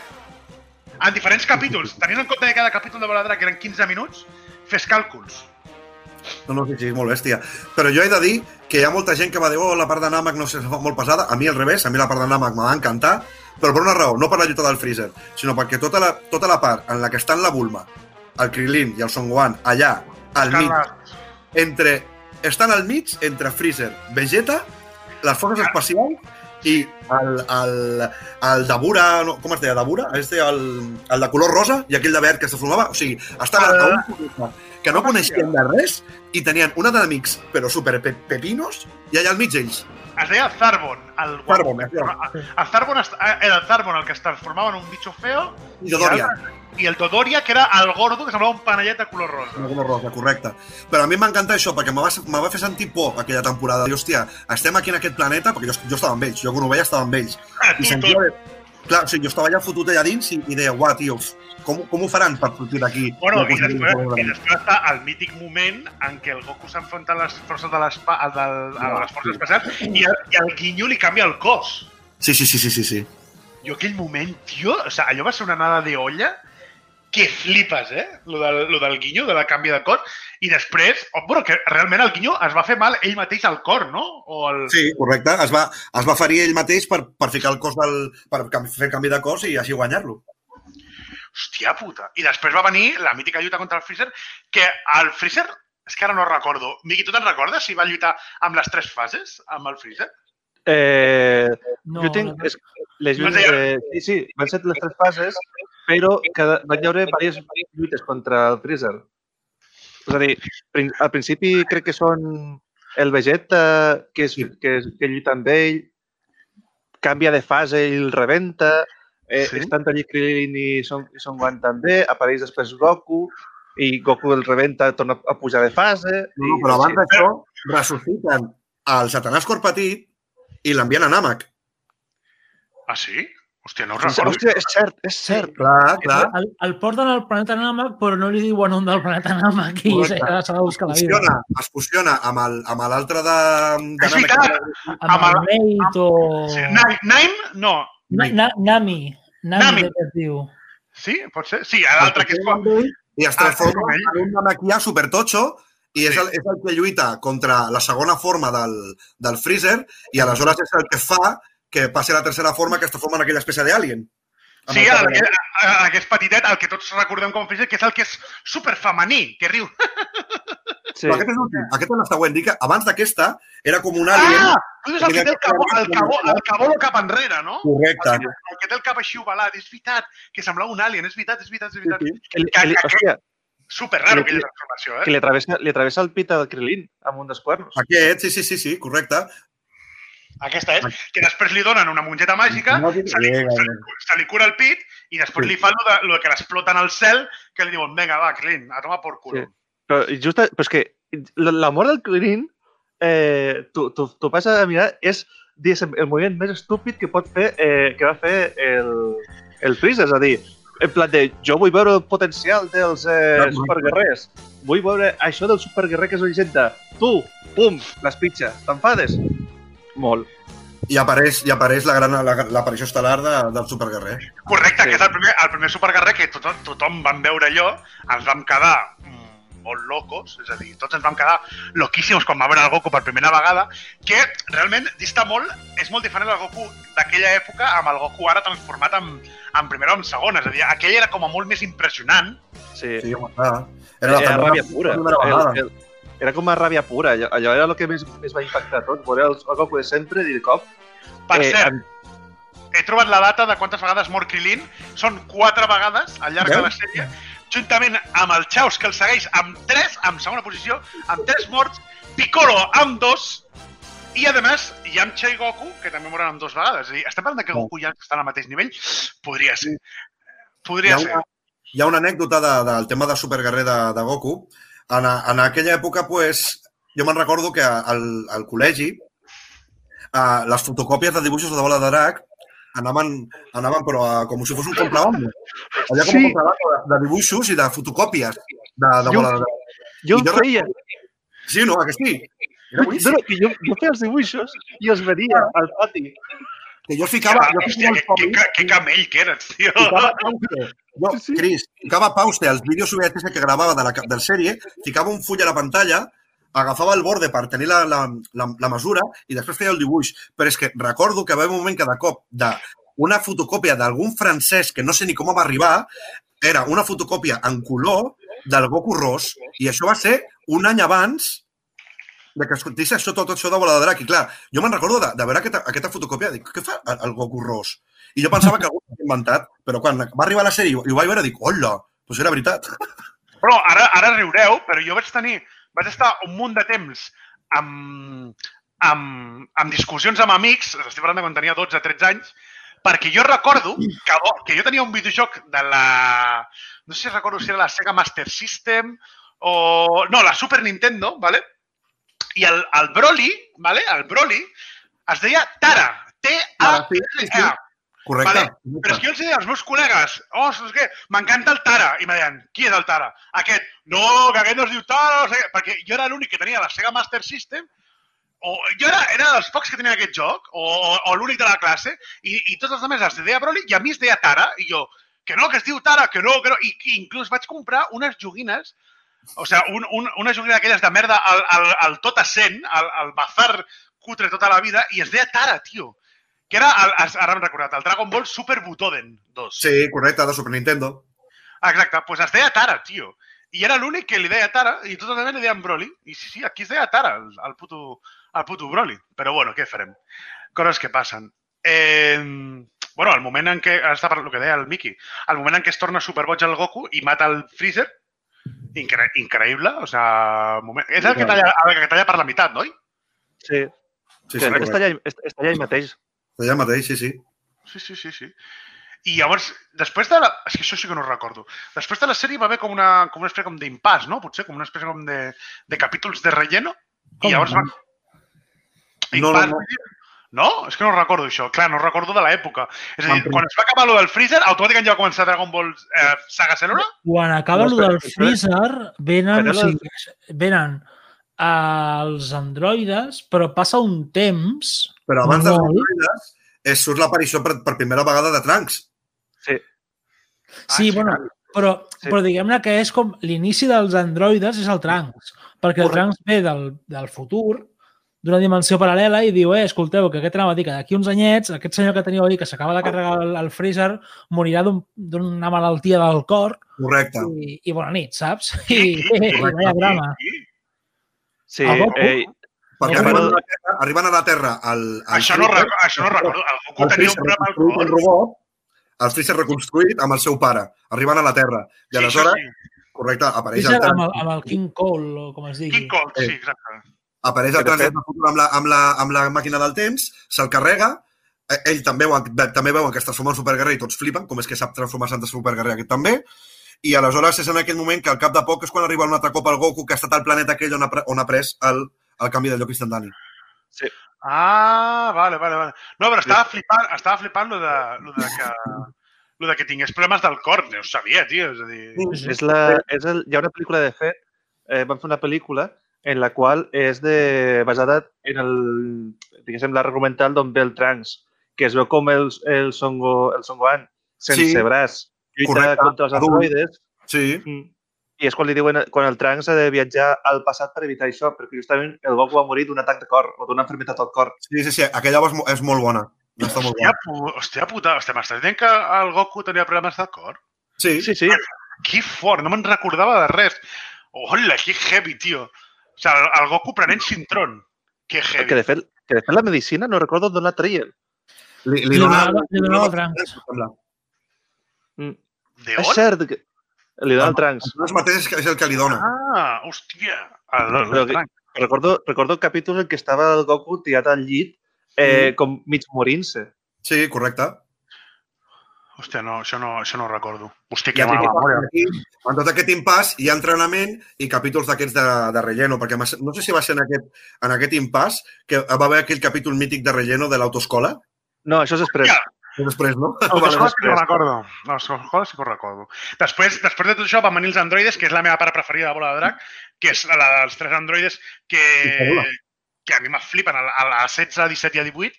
En diferents capítols. Tenint en compte que cada capítol de Bola de Drac eren 15 minuts, fes càlculs. No, no, sí, sí, és molt bèstia. Però jo he de dir que hi ha molta gent que va dir oh, la part de Namek no sé, se fa molt pesada. A mi al revés, a mi la part de Namek me va encantar, però per una raó, no per la lluita del Freezer, sinó perquè tota la, tota la part en la que estan la Bulma, el Krilin i el Son Gohan, allà, al mig, entre, estan al mig entre Freezer, Vegeta, les forces espacials i el, el, el Dabura, no, com es deia, Dabura? Este, el, el de color rosa i aquell de verd que se formava. O sigui, estaven a un planeta que no coneixien de res i tenien una d'amics, però super pe pepinos, i allà al mig ells. Es deia Zarbon. El, Zarbon, eh? El Zarbon eh, era el Zarbon el que es transformava en un bitxo feo I Dodoria. I el Dodoria, que era el gordo que semblava un panellet de color rosa. Una color rosa, correcte. Però a mi m'va encantar això, perquè me va, me va fer sentir por aquella temporada. I, hòstia, estem aquí en aquest planeta, perquè jo, jo estava amb ells, jo quan ho veia estava amb ells. Ah, I tu, sentia... Clar, o sigui, jo estava allà fotut allà dins i, i deia, uah, tio, com, com ho faran per sortir d'aquí? Bueno, No i després, treure i després està el mític moment en què el Goku s'enfronta a les forces de l'espa, a, del- a les forces espacials i el, i el Guinyo li canvia el cos. Sí, sí, sí, sí, sí, sí. Jo aquell moment, tio, o sea, allò va ser una nada de olla que flipes, eh? Lo del, lo del Guinyo, de la canvi de cos. I després, oh, bueno, que realment el Guinyo es va fer mal ell mateix al cor, no? O el... Sí, correcte. Es va, es va ferir ell mateix per, per ficar el cos del... per fer canvi de cos i així guanyar-lo. Hòstia puta. I després va venir la mítica lluita contra el Freezer, que el Freezer, és que ara no recordo. Miqui, tu te'n recordes si va lluitar amb les tres fases, amb el Freezer? Eh, No, jo tinc... no, És, les No lluites, sé. eh, sí, sí, van ser les tres fases, però cada, van haver diverses lluites contra el Freezer. És a dir, al principi crec que són el Vegeta, que, és, Sí. que, és- que lluita amb ell, canvia de fase i el rebenta, eh, Sí? estan allí Krillin i Son, i Son Gohan també, apareix després Goku, i Goku el rebenta, torna a pujar de fase... No, no, però abans d'això ressusciten el Satanàs Cor Petit i l'envien a Namek. Ah, sí? Hòstia, no ho recordo. hòstia, és cert, és cert. Clar, clar. El, el porten al planeta Namek, però no li diuen on del planeta Namek i s'ha de buscar la vida. Fusiona, es fusiona amb el- amb l'altre de, de És veritat! Amb amb el Nate o... Sí, Naim? No. Na, na, Nami. Nami, Nami. crec que es diu. Sí? Pot ser? Sí, l'altre que és... I es Ah, transforma ell. en un Namekià supertotxo i és Sí. el, és el que lluita contra la segona forma del, del Freezer i aleshores és el que fa que passi a la tercera forma que es transforma en aquella espècie d'alien. Sí, el el, que, el que és petitet, el que tots recordem com a Freezer, que és el que és superfemení, que riu. Sí. Però aquest és l'últim. Aquest és el següent. Dic que abans d'aquesta era com un alien. Ah! Tu dius el que té el cabó, el cabó, el cabó cap enrere, no? Correcte. El, que- el que té el cap així ovalat, és veritat, que semblava un alien, és veritat, és veritat, és veritat. Sí, Que, li- que, li- hòstia, Super raro Que- aquella transformació, que eh? li atravessa, li atravessa el pit al Krilin amb un dels cuernos. Aquest, sí, sí, sí, sí, correcte. Aquesta és, que després li donen una mongeta màgica, No, se li, se, li, se li cura el pit i després Sí. li fan lo, de, lo que l'exploten al cel, que li diuen, vinga, va, Clint, a tomar por culo. Sí. Però, just, però és que la, mort del Krilin, eh, tu, tu, tu passes a mirar, és diguéssim, el moviment més estúpid que pot fer, eh, que va fer el, el Freezer, és a dir, en plan de, jo vull veure el potencial dels eh, superguerrers, vull veure això del superguerrer que és llegenda, tu, pum, l'espitxa, t'enfades? Molt. I apareix, i apareix la gran la- l'aparició estel·lar de, del superguerrer. Correcte, Sí. que és el primer, el primer superguerrer que tothom, tothom vam veure allò, ens vam quedar mm, molt locos, és a dir, tots ens vam quedar loquíssims quan va veure el Goku per primera vegada, que realment dista molt, és molt diferent el Goku d'aquella època amb el Goku ara transformat en, en primera o en segona, és a dir, aquell era com a molt més impressionant. Sí. Sí, home, clar. Era, la era ràbia pura. la el, era com a ràbia pura. Allò, allò era el que més, més va impactar a tots. Veure el, el Goku de sempre i de cop... Per eh, cert, amb- he trobat la data de quantes vegades mor Krilin. Són quatre vegades al llarg de la sèrie, juntament amb el Chaos, que el segueix amb tres, amb segona posició, amb tres morts, Piccolo amb dos, i, a més, Yamcha i Goku, que també moren amb dos vegades. És dir, estem parlant de que. Goku ja estan al mateix nivell? Podria ser. Hi Podria ha, ser. una, hi ha una anècdota de, del tema de Superguerrer de, de Goku. En, a- en aquella època, pues, jo me'n recordo que al, al col·legi eh, les fotocòpies de dibuixos de bola de drac anaven, anaven però a, com si fos un contrabando. Allà com Sí. un de, de dibuixos i de fotocòpies de, de bola de drac. Jo jo feia... Sí, no? Que sí? Era boníssim. no, que jo, jo feia els dibuixos i els venia al pati. Que jo ficava... Ah, Jo hòstia, ficava que, que, que camell que eres, tio. ficava. Jo, Sí, sí. Cris, ficava pause als vídeos VHS que gravava de la, de la sèrie, ficava un full a la pantalla, agafava el borde per tenir la, la, la, la mesura i després feia el dibuix. Però és que recordo que va haver un moment que de cop de una fotocòpia d'algun francès que no sé ni com va arribar, era una fotocòpia en color del Goku Ros i això va ser un any abans de que sortís això, tot això de Bola de Drac. I clar, jo me'n recordo de, de veure aquesta, aquesta fotocòpia, dic, què fa el, el Goku Ros? I jo pensava que algú l'havia inventat, però quan va arribar la sèrie i ho- vaig veure, dic, hola, doncs era veritat. Però ara, ara riureu, però jo vaig tenir... Vaig estar un munt de temps amb, amb, amb discussions amb amics, estic parlant de quan tenia 12 13 anys, perquè jo recordo que, que jo tenia un videojoc de la... No sé si recordo si era la Sega Master System o... No, la Super Nintendo, ¿vale? I el, el Broly, ¿vale? El Broly es deia Tara. Tara. T-A-R-A. Correcte. Vale, Però és que jo els deia als meus col·legues, oh, saps què? M'encanta el Tara. I me deien, qui és el Tara? Aquest. No, que aquest no es diu Tara, no sé què. Perquè jo era l'únic que tenia la Sega Master System, o jo era, era dels pocs que tenia aquest joc, o, o, o l'únic de la classe, i, i tots els altres es deia Broly, i a mi es deia Tara, i jo, que no, que es diu Tara, que no, que no, i, i inclús vaig comprar unes joguines, o sigui, un, un, una joguina d'aquelles de merda al, al, al tot assent, al, al bazar cutre tota la vida, i es deia Tara, tio. Que era, el, ara m'he recordat, el Dragon Ball Super Butoden 2. Sí, correcte, de Super Nintendo. Exacte, doncs pues es deia Tara, tio. I era l'únic que li deia Tara i els altres li deien Broly. I sí, sí, aquí es deia Tara, el, el, puto, el puto Broly. Però bueno, què farem? Coses que passen. Eh, bueno, el moment en què, està per el que deia el Miki, el moment en què es torna superboig el Goku i mata el Freezer, incre increïble, o sea, moment... és el que talla, el que talla per la meitat, no? Sí, Sí, sí, que està, allà, està, està allà mateix. Allà mateix, sí, sí. Sí, sí, sí, sí. I llavors, després de la... És que això sí que no ho recordo. Després de la sèrie va haver com una, com una espècie com d'impàs, no? Potser com una espècie com de, de capítols de relleno. Com I llavors no? va... No, no, Impàs, no. No? És que no recordo això. Clar, no recordo de l'època. És a dir, quan es va acabar lo del Freezer, automàticament ja va començar Dragon Ball eh, Saga Cèl·lula? Quan acaba no, del freezer, venen, o sigui, venen els androides, però passa un temps... Però abans dels molt- androides es surt l'aparició per, per primera vegada de Trunks. Sí, Sí, sí, bueno, però, Sí. però diguem-ne que és com l'inici dels androides és el Trunks, perquè el Trunks ve del, del futur, d'una dimensió paral·lela i diu, eh, escolteu, que aquest anava a dir que d'aquí uns anyets, aquest senyor que teníeu ahir que s'acaba de carregar el, el freezer morirà d'un- d'una malaltia del cor Correcte. i, i bona nit, saps? I, i, i vaya drama. Sí. El Goku? Eh, Perquè No, arriben, a la Terra, arriben a la Terra el, el Això, no, recordo, això no recordo. El Goku el tenia un problema al cor. robot, el Freezer reconstruït amb el seu pare. Arriben a la Terra. I Sí, aleshores, sí. correcte, apareix Freezer el amb el, amb el King Cole, o com es digui. King Kong, sí, exacte. Apareix el futur amb la, amb, la, amb la màquina del temps, se'l carrega, eh, ell també, veuen, també veuen que es transforma en superguerrer i tots flipen, com és que sap transformar-se en superguerrer aquest també, i aleshores és en aquell moment que al cap de poc és quan arriba un altre cop el Goku que ha estat al planeta aquell on ha, on ha pres el, el canvi de lloc instantani. Ah, vale, vale, vale. No, però estava flipant, estava flipant lo de, lo de que lo de que tingués problemes del cor, no ho sabia, tio. És a dir, Sí. és la, és el, hi ha una pel·lícula de fet, eh, van fer una pel·lícula en la qual és de, basada en el, diguéssim, l'argumental d'on ve el Trunks, que es veu com el, el, Songo, el Songoan, sense Sí. braç, lluita Correcte. contra els androides, Sí, Mm. I és quan li diuen, quan el Trunks ha de viatjar al passat per evitar això, perquè justament el Goku va morir d'un atac de cor o d'una enfermedad al cor. sí, sí, sí, aquella és, és molt bona. Està molt hòstia, bona. hòstia puta, hòstia, m'estàs dient que el Goku tenia problemes del cor? Sí, Sí, sí. Que fort, no me'n recordava de res. Hola, que heavy, tio. O sigui, el, Goku prenent cintrón. Que heavy. Que de fet, que de fet la medicina no recordo d'on la traien. li, Li donava- li donava el Trunks. Mm. De És on? cert que li dona el Trunks. Els mateix és el que li dona. Ah, hòstia. El, el, el, que-. Recordo, recordo el capítol en què estava el Goku tirat al llit eh, com mig morint-se. Sí, correcte. Hòstia, no, això no, això no ho recordo. Hòstia, que mala memòria. aquí, en tot aquest impàs hi ha entrenament i capítols d'aquests de, de relleno, perquè no sé si va ser en aquest, en aquest impàs que va haver aquell capítol mític de relleno de l'autoescola, No, això és després. Ja. després, no? L'autoescola sí que ho recordo. L'autoescola sí que ho recordo. Després, després de tot això van venir els androides, que és la meva part preferida de Bola de Drac, que és la dels tres androides que... Que a mi me flipen a, la- a la 16, a 17 i a 18,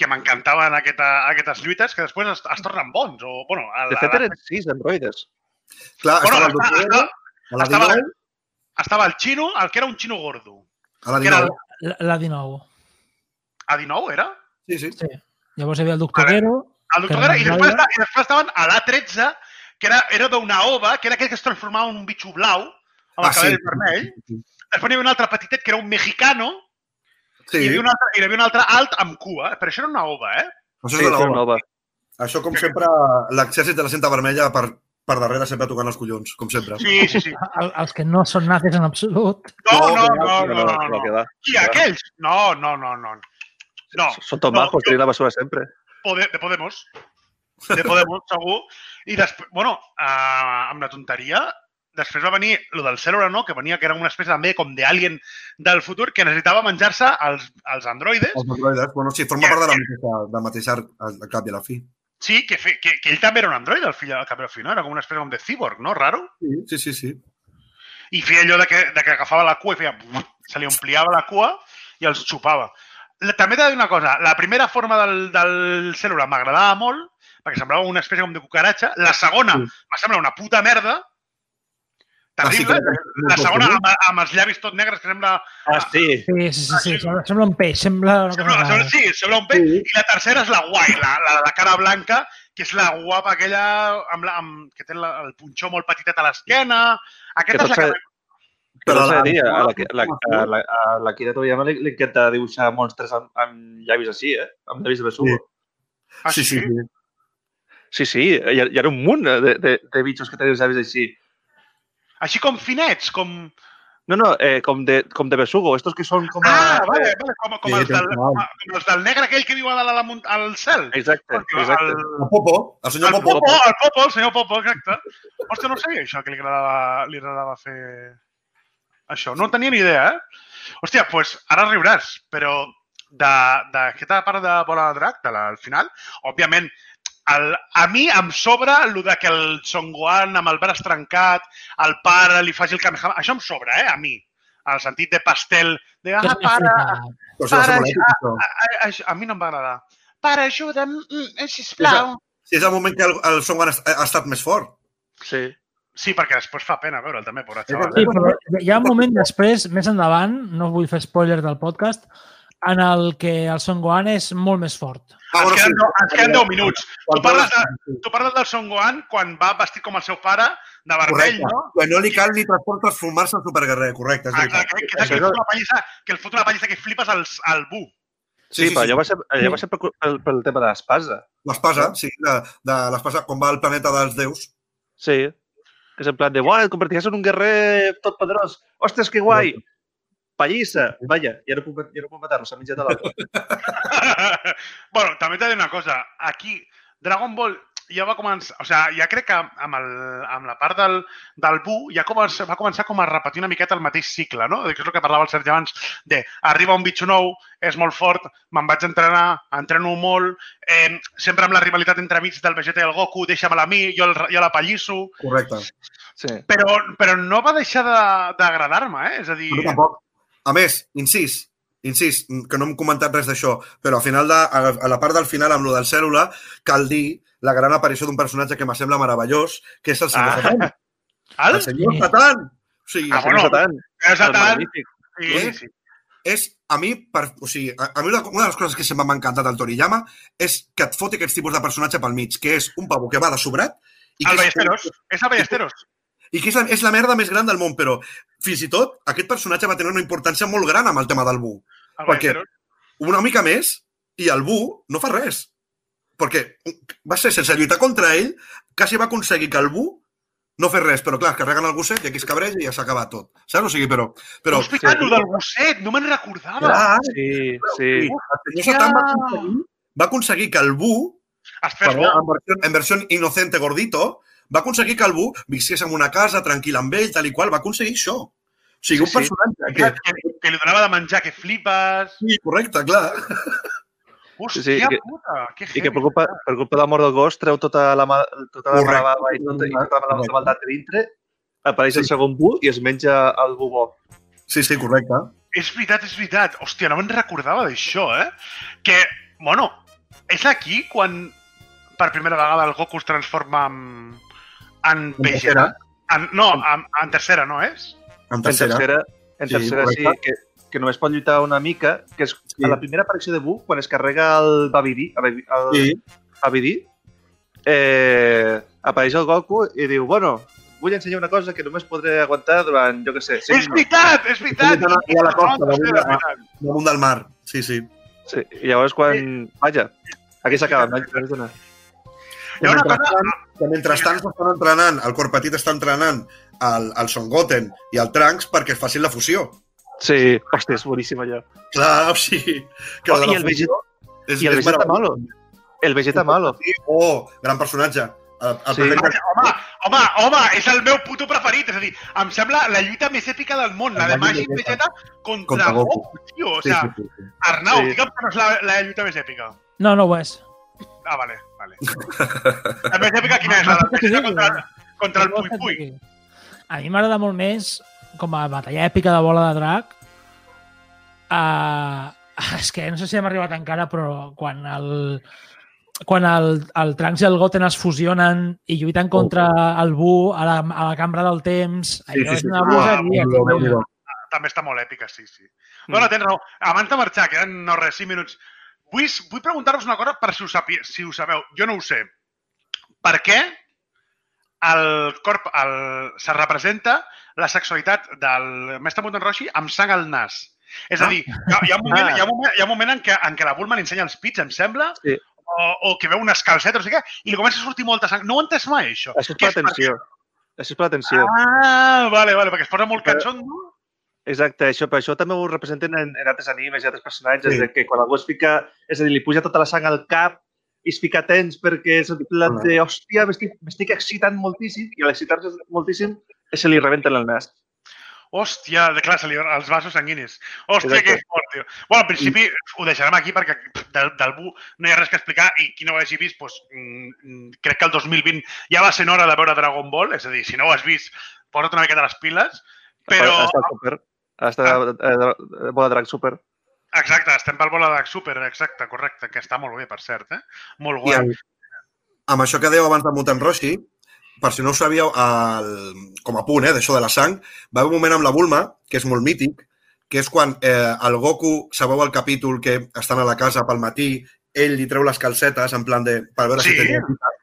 que m'encantaven aquesta, aquestes lluites, que després es, es tornen bons. O, bueno, a, De la- fet, la- eren sis androides. Clar, Bueno, estava el estava, estava, a la estava- 19, estava el xino, el que era un xino gordo. a la que era 19. La, la 19. A 19 era? Sí, sí. Sí. Llavors hi havia el Gero. El era Guerra, i després, androide. i després estaven a l'A13, que era, era d'una ova, que era aquell que es transformava en un bitxo blau, amb el Ah, sí. cabell vermell. Després hi havia un altre petitet, que era un mexicano, Sí, i, hi havia un altre, i hi havia un altre alt amb cua, però això era una ova, eh? això Sí, sí, home. nova. Això, com sempre, l'exèrcit de la cinta vermella per, per darrere sempre tocant els collons, com sempre. Sí, sí, sí. El, els que no són nazis en absolut. No, no, No, no, no, no. no. Qui, aquells? No, no, no, no. No, Són tot No, majos, jo- tienen la basura sempre. De Podemos. De Podemos, segur. I després, bueno, uh, amb la tonteria, després va venir lo del cèl·lula no, que venia que era una espècie també com d'alien del futur que necessitava menjar-se els, els androides. Els androides, bueno, sí, forma part de la mateixa, del mateix arc, al cap i a la fi. Sí, que, fe, que, que ell també era un androide, el fill al cap i al fi, no? Era com una espècie com de cyborg, no? Raro. Sí, sí, sí. sí. I feia allò de que, de que agafava la cua i feia... Se li ampliava la cua i els xupava. La- També t'he de dir una cosa. La primera forma del, del cèl·lula m'agradava molt, perquè semblava una espècie com de cucaratxa. La segona Sí. sí. me sembla una puta merda. Ah, sí, Terrible. que- la segona amb, amb els llavis tot negres, que sembla... Ah, sí. Sí, sí, sí. sí. Sembla, sembla un peix, sembla una cosa sembla, sembla sí, sembla un pet. Sí. I la tercera és la guai, la, la, la cara blanca, que és la guapa aquella amb la, amb, que té la, el punxó molt petitet a l'esquena. Aquesta és la que... Però la, dir, a la, la, a la, la Kira Toriyama li, li encanta dibuixar monstres amb, amb llavis així, eh? Amb llavis de besugo. Ah, sí, sí, sí. Sí, sí, hi ha, hi ha un munt de, de, de bitxos que tenen els llavis així. Així com finets, com... No, no, eh, com, de, com de besugo. Estos que són com a... Ah, vale, vale, com, com, Sí, els del, tal com, els del negre aquell que viu a la, munt- al cel. Exacte, Perquè exacte. El, El Popo, el senyor el, Popo. Popo, el Popo, el senyor Popo, exacte. Hòstia, no sabia això, que li agradava, li agradava fer això. No en tenia ni idea, eh? Hòstia, doncs pues, ara riuràs, però d'aquesta part de Bola de Drac, de la, al final, òbviament, el, a mi em sobra el de que el Son Gohan amb el braç trencat, el pare li faci el Kamehameha, això em sobra, eh, a mi. El sentit de pastel, de, ah, pare, molt èpic, això. a, a, a mi no em va agradar. Pare, ajuda'm, mm, sisplau. Sí, és el moment que el, el Son Gohan ha, ha estat més fort. Sí. Sí, perquè després fa pena veure'l també, pobre xaval. Sí, però hi ha un moment després, més endavant, no vull fer spoiler del podcast, en el que el Son Gohan és molt més fort. Ah, ens, queden, sí. ens queden 10 minuts. Tu parles, de, tu parles del Son Gohan quan va vestit com el seu pare, de vermell, Correcte. no? Quan no li cal ni transport transformar-se en superguerrer, correcte, és Ah, que, que, que, que, una pallissa, que el fot una pallissa que flipes al, al Bu. Sí, sí, però allò va ser, allò va ser pel, pel, pel tema de l'espasa. L'espasa, sí, de, de l'espasa, quan va al planeta dels déus. Sí. Que és en plan de, uai, et convertiràs en un guerrer tot poderós. Ostres, que guai! Pallissa! Vaja, ja no puc, ja no puc matar-lo, s'ha menjat a l'altre. bueno, també t'he de dir una cosa. Aquí, Dragon Ball ja va començar... O sigui, ja crec que amb, el, amb la part del, del Bu ja comença, va començar com a repetir una miqueta el mateix cicle, no? Que és el que parlava el Sergi abans, de arriba un bitxo nou, és molt fort, me'n vaig entrenar, entreno molt, eh, sempre amb la rivalitat entre mig del Vegeta i el Goku, deixa-me-la a mi, jo, el, jo la pallisso, Correcte. Sí. però, però no va deixar de- d'agradar-me, eh? És a dir... Mi tampoc. A més, incís, incís, que no hem comentat res d'això, però al final de, a, la part del final amb lo del cèl·lula, cal dir la gran aparició d'un personatge que me sembla meravellós, que és el senyor Ah. Satan. El? El senyor Sí. Satan! O sigui, Ah, bueno, tant. És a El magnífic. Sí, sí, sí. és, a mi, per, o sigui, a, a mi una, una de les coses que sempre m'ha encantat del Toriyama és que et foti aquests tipus de personatge pel mig, que és un pavo que va de sobrat i que El és, Ballesteros. És el Ballesteros. i que és la, és la merda més gran del món, però fins i tot aquest personatge va tenir una importància molt gran amb el tema del Bu. El Per què? Ballesteros. Una mica més i el Bu no fa res. Perquè va ser sense lluitar contra ell, quasi va aconseguir que el Bu no fes res, però clar, carreguen el gosset i aquí es cabreja i ja s'ha acabat tot. Saps? O sigui, però... però Però, Hosti, sí. del gosset, no me'n recordava. clar, Sí, sí. el senyor Satan va aconseguir, va aconseguir que el Bu Es fes bo. en versió, en versió inocente gordito, va aconseguir que el Bu visqués en una casa, tranquil amb ell, tal i qual, va aconseguir això. O sigui, Sí, un sí. personatge Que, que... que, que li donava de menjar que flipes. Sí, correcte, clar. Hòstia Sí, sí, que- puta, que I que heavy. per culpa, per culpa de la mort del gos treu tota la, ma- tota la Correcte. i tota, i tota la, la Correcte. maldat de dintre, apareix el Sí. segon bu i es menja el bubó. Sí, sí, correcte. És veritat, és veritat. Hòstia, no me'n recordava d'això, eh? Que, bueno, és aquí quan per primera vegada el Goku es transforma en, en Vegeta. En, no, en, en tercera, no és? En En tercera. tercera, en Sí, tercera sí, correcte. que, que només pot lluitar una mica, que és Sí. a la primera aparició de Buu, quan es carrega el Babidi, el, el Sí, Babidi, eh, apareix el Goku i diu, bueno, vull ensenyar una cosa que només podré aguantar durant, jo què sé, 5 És veritat, és veritat! Sí, sí, sí, a la costa, No, no, damunt damunt del mar. Sí, sí. Sí, i llavors quan... Vaja, aquí s'acaba, no? No? no. Hi ha una cosa... Mentrestant, que mentrestant s'estan entrenant, el cor petit està entrenant el, el Son Goten i el Trunks perquè es facin la fusió. Sí, hòstia, és boníssim allò. Clar, o sigui... Que Oh, i el fusió és, I el Vegeta malo. El Vegeta malo. Sí, oh, gran personatge. El, el Sí. perfecte- Home, home, home, és el meu puto preferit. És a dir, em sembla la lluita més èpica del món, la de El Magi Magi i Vegeta. Vegeta contra, Contra Goku. Goku, tio. O Sí, sea, sí, sí, sí. Arnau, Sí. digue'm que no és la, la lluita més èpica. No, no ho és. Ah, vale, vale. La més èpica quina és? La de Vegeta contra, contra el Pui Pui. A mi m'agrada molt més, com a batalla èpica de bola de drac, uh, és que no sé si hem arribat encara, però quan el, quan el, el Trunks i el Goten es fusionen i lluiten contra el Bu a la, a la cambra del temps, Sí, allò sí, és sí. una Ah, bogeria. Déu-n'hi-do. També està molt èpica, sí, sí. Mm. Bueno, tens raó. Abans de marxar, queden no res, 5 minuts. Vull, vull preguntar-vos una cosa per si ho, sapi, si ho sabeu. Jo no ho sé. Per què el corp el, se representa la sexualitat del mestre Muten Roshi amb sang al nas? És a dir, hi ha, hi ha, un, moment, Ah. hi ha, un, moment, hi ha un moment en què, en què la Bulma li ensenya els pits, em sembla, Sí. o, o que veu unes calcetes, no sé què, i li comença a sortir molta sang. No ho entès mai, això. Això és per atenció. Això és per atenció. Ah, vale, vale, perquè es posa molt Però- catxondo. Exacte, això, per això també ho representen en, en altres animes i altres personatges, Sí. de que quan algú es fica, és a dir, li puja tota la sang al cap i es fica tens perquè és plan Clar. de, hòstia, m'estic excitant moltíssim i a l'excitar-se moltíssim se li rebenten el nas. Hòstia, de clar, se li els vasos sanguinis. Hòstia, Exacte. que fort, tio. Bueno, en principi ho deixarem aquí perquè del, del Bu no hi ha res que explicar i qui no ho hagi vist, doncs, mm, crec que el 2020 ja va sent hora de veure Dragon Ball, és a dir, si no ho has vist, posa't una miqueta les piles, però, Ha estat super. Ha estat eh, bola drac super. exacte, estem pel Bola de Super, exacte, correcte, que està molt bé, per cert, eh? Molt guai. amb, amb això que dèieu abans de Muten Roshi, per si no ho sabíeu, el, com a punt eh, d'això de la sang, va haver un moment amb la Bulma, que és molt mític, que és quan eh, el Goku, sabeu el capítol que estan a la casa pel matí, ell li treu les calcetes en plan de... per veure Sí. si tenia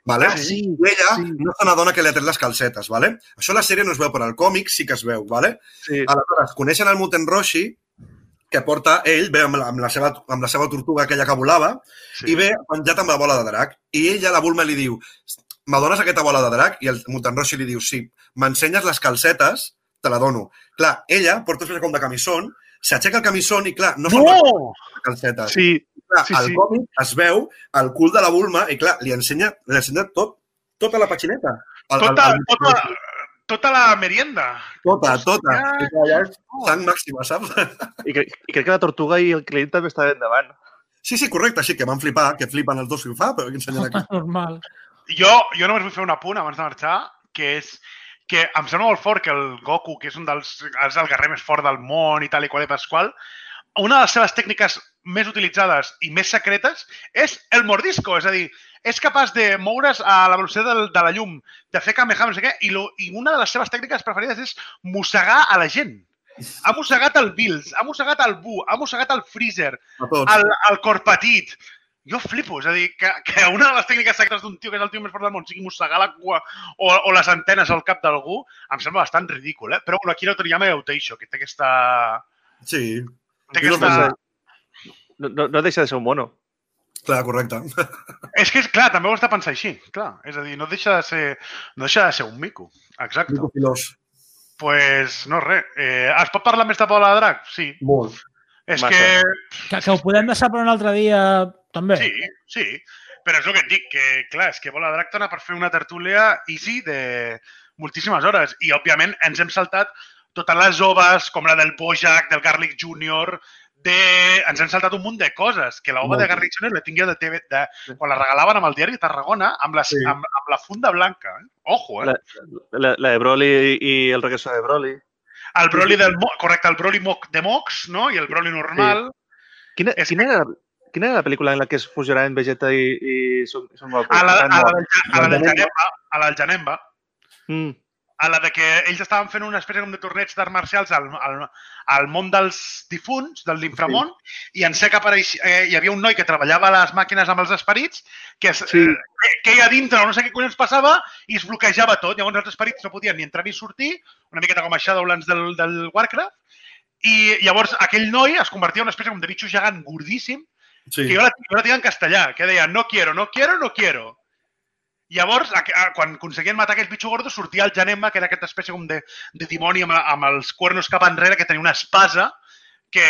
vale? Ah, sí, I ella sí. no se n'adona que li ha tret les calcetes, vale? Això a la sèrie no es veu, però al còmic sí que es veu, vale? Sí. Aleshores, coneixen el Muten Roshi, que porta ell, ve amb la, amb la, seva, amb la seva tortuga aquella que volava, Sí. i ve penjat amb la bola de drac. I ella, la Bulma, li diu m'adones aquesta bola de drac? I el Muten Roshi li diu sí. M'ensenyes les calcetes? Te la dono. Clar, ella porta com de camisón, s'aixeca el camisón i, clar, no són No! les calcetes. Sí, clar, sí, al sí. còmic es veu el cul de la Bulma i, clar, li ensenya, li ensenya tot, tota la petxineta. El, Tota, el, el, tota, tota la merienda. tota, tota. I, clar, ja és sang màxima, saps? I, cre i crec que la tortuga i el client també estaven endavant. Sí, sí, correcte, sí, que van flipar, que flipen els dos que ho fa, però que ensenyen aquí. Normal. Jo, jo només vull fer un apunt abans de marxar, que és que em sembla molt fort que el Goku, que és un dels és el guerrer més fort del món i tal i qual i pasqual, una de les seves tècniques més utilitzades i més secretes és el mordisco, és a dir, és capaç de moure's a la velocitat del, de la llum, de fer kamehameha, no sé què, i, lo, i una de les seves tècniques preferides és mossegar a la gent. Ha mossegat el Bills, ha mossegat el Bu, ha mossegat el Freezer, el, el cor petit. Jo flipo, és a dir, que, que una de les tècniques secretes d'un tio que és el tio més fort del món sigui mossegar la cua o, o les antenes al cap d'algú, em sembla bastant ridícul, eh? Però bueno, aquí no Toriyama ja ho té, això, que té aquesta... Sí, Té aquesta... No, no, no deixa de ser un mono. clar, correcte. És que, és clar, també ho has de pensar així, clar. És a dir, no deixa de ser, no deixa de ser un mico. Exacte. Mico filós. pues, no res. Eh, es pot parlar més de Paula de Drac? Sí. Molt. És Massa. que Que, que ho podem deixar per un altre dia, també. Sí, sí. Però és el que et dic, que clar, és que Bola Drac dona per fer una tertúlia easy de moltíssimes hores. I, òbviament, ens hem saltat totes les oves, com la del Bojack, del Garlic Junior, de... ens hem saltat un munt de coses, que l'ova de Garlic Junior la tingué de TV, de... quan la regalaven amb el diari de Tarragona, amb, les, Sí. amb, amb la funda blanca. Eh? Ojo, eh? La, la, la de Broly i el regreso de Broly. el Broly del... Correcte, el Broly de Mox, no? I el Broly normal. Quina, És quina, era, quina era la pel·lícula en la que es fusionaven Vegeta i, i Son, Son Goku? A la, a la, Ah, a la del Janemba, a la del Janemba, Mm. A la de que ells estaven fent una espècie com de torneig d'arts marcials al, al, al món dels difunts, del l'inframont, i en sec apareix, eh, hi havia un noi que treballava a les màquines amb els esperits, que, es, Sí. eh, que, que hi a dintre, no sé què collons passava, i es bloquejava tot. Llavors els esperits no podien ni entrar ni sortir, una miqueta com a Shadowlands del, del Warcraft, i llavors aquell noi es convertia en una espècie com de bitxo gegant gordíssim, Sí. que jo la, jo la tinc en castellà, que deia no quiero, no quiero, no quiero. Llavors, quan aconseguien matar aquell bitxo gordo, sortia el Janemba, que era aquesta espècie com de, de dimoni amb, amb els cuernos cap enrere, que tenia una espasa que,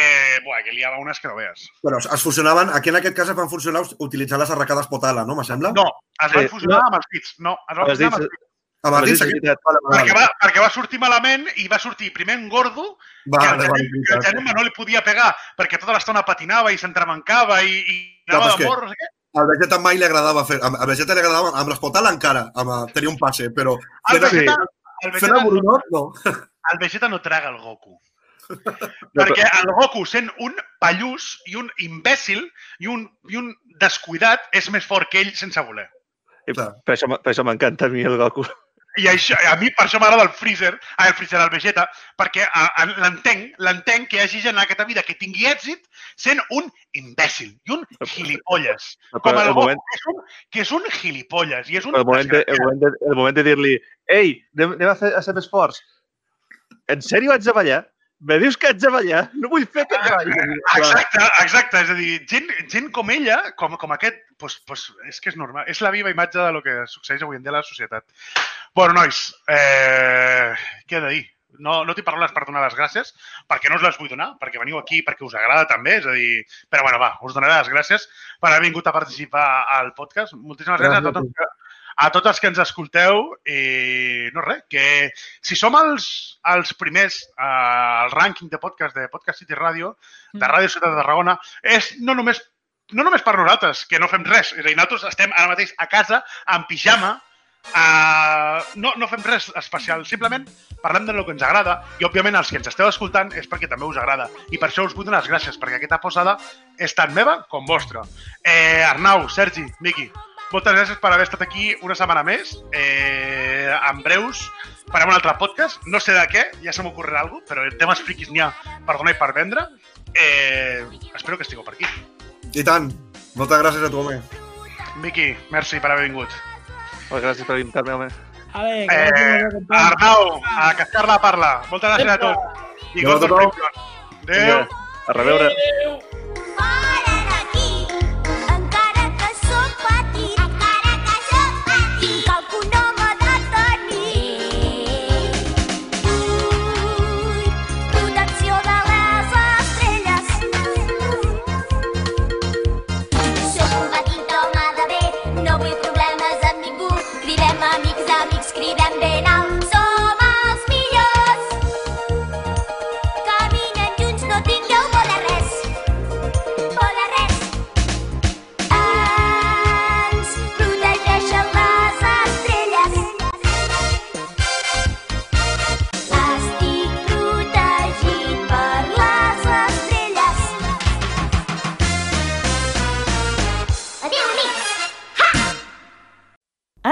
buah, que liava unes que no veus. Però es fusionaven, aquí en aquest cas es van funcionar utilitzant les arracades Potala, no? Me sembla? No, es van fusionar no. amb els dits. No, es van fusionar amb els dits. Amb els Perquè va, perquè va sortir malament i va sortir primer en gordo, Va, que el Janemba, que el Janemba no li podia pegar perquè tota l'estona patinava i s'entrebancava i, i anava de que- morro, no sé què. Al Vegeta mai li agradava fer... Al Vegeta li agradava... Amb les Potala encara. Amb, eh, tenia un passe, però... El Vegeta, el Vegeta, el Brunot, no. el Vegeta no traga el Goku. Perquè el Goku, sent un pallús i un imbècil i un, i un descuidat, és més fort que ell sense voler. Per això, per això m'encanta a mi el Goku. I això, a mi per això m'agrada el Freezer, ah, el Freezer, el Vegeta, perquè l'entenc, l'entenc que hi hagi gent en aquesta vida que tingui èxit sent un imbècil i un gilipolles. Com Però el el Goku, moment, que és un, que és un gilipolles i és un el moment, de, el moment, de, el moment de dir-li ei, anem, anem a, fer, a ser més forts. En sèrio haig de ballar? Me dius que haig de ballar? No vull fer aquest ball. Exacte, exacte. És a dir, gent, gent com ella, com, com aquest, doncs, doncs, és que és normal. És la viva imatge de lo que succeeix avui en dia a la societat. Bueno, nois, eh, què he de dir? No, no tinc paraules per donar les gràcies, perquè no us les vull donar, perquè veniu aquí perquè us agrada també, és a dir... Però bueno, va, us donaré les gràcies per haver vingut a participar al podcast. Moltíssimes gràcies, Gràcies a, tots, a tots els que ens escolteu i no res, que si som els, els primers eh, al rànquing de podcast de Podcast City Radio, de Ràdio Ciutat de Tarragona, és no només no només per nosaltres, que no fem res. És a dir, nosaltres estem ara mateix a casa, en pijama, Uh, no, no fem res especial, simplement parlem de lo que ens agrada i, òbviament, els que ens esteu escoltant és perquè també us agrada. I per això us vull donar les gràcies, perquè aquesta posada és tan meva com vostra. Eh, Arnau, Sergi, Miqui, moltes gràcies per haver estat aquí una setmana més. Eh, en breus farem un altre podcast, no sé de què, ja se m'ocorrerà alguna cosa, però temes friquis n'hi ha per donar i per vendre. Eh, espero que estigueu per aquí. I tant. Moltes gràcies a tu, home. Miqui, merci per haver vingut. Moltes gràcies per invitar-me, home. Ale, que Eh. Arnau, a cascar la parla. Moltes gràcies a tots. I Adéu Gordon tothom. Freeman. Adéu. A reveure. Fora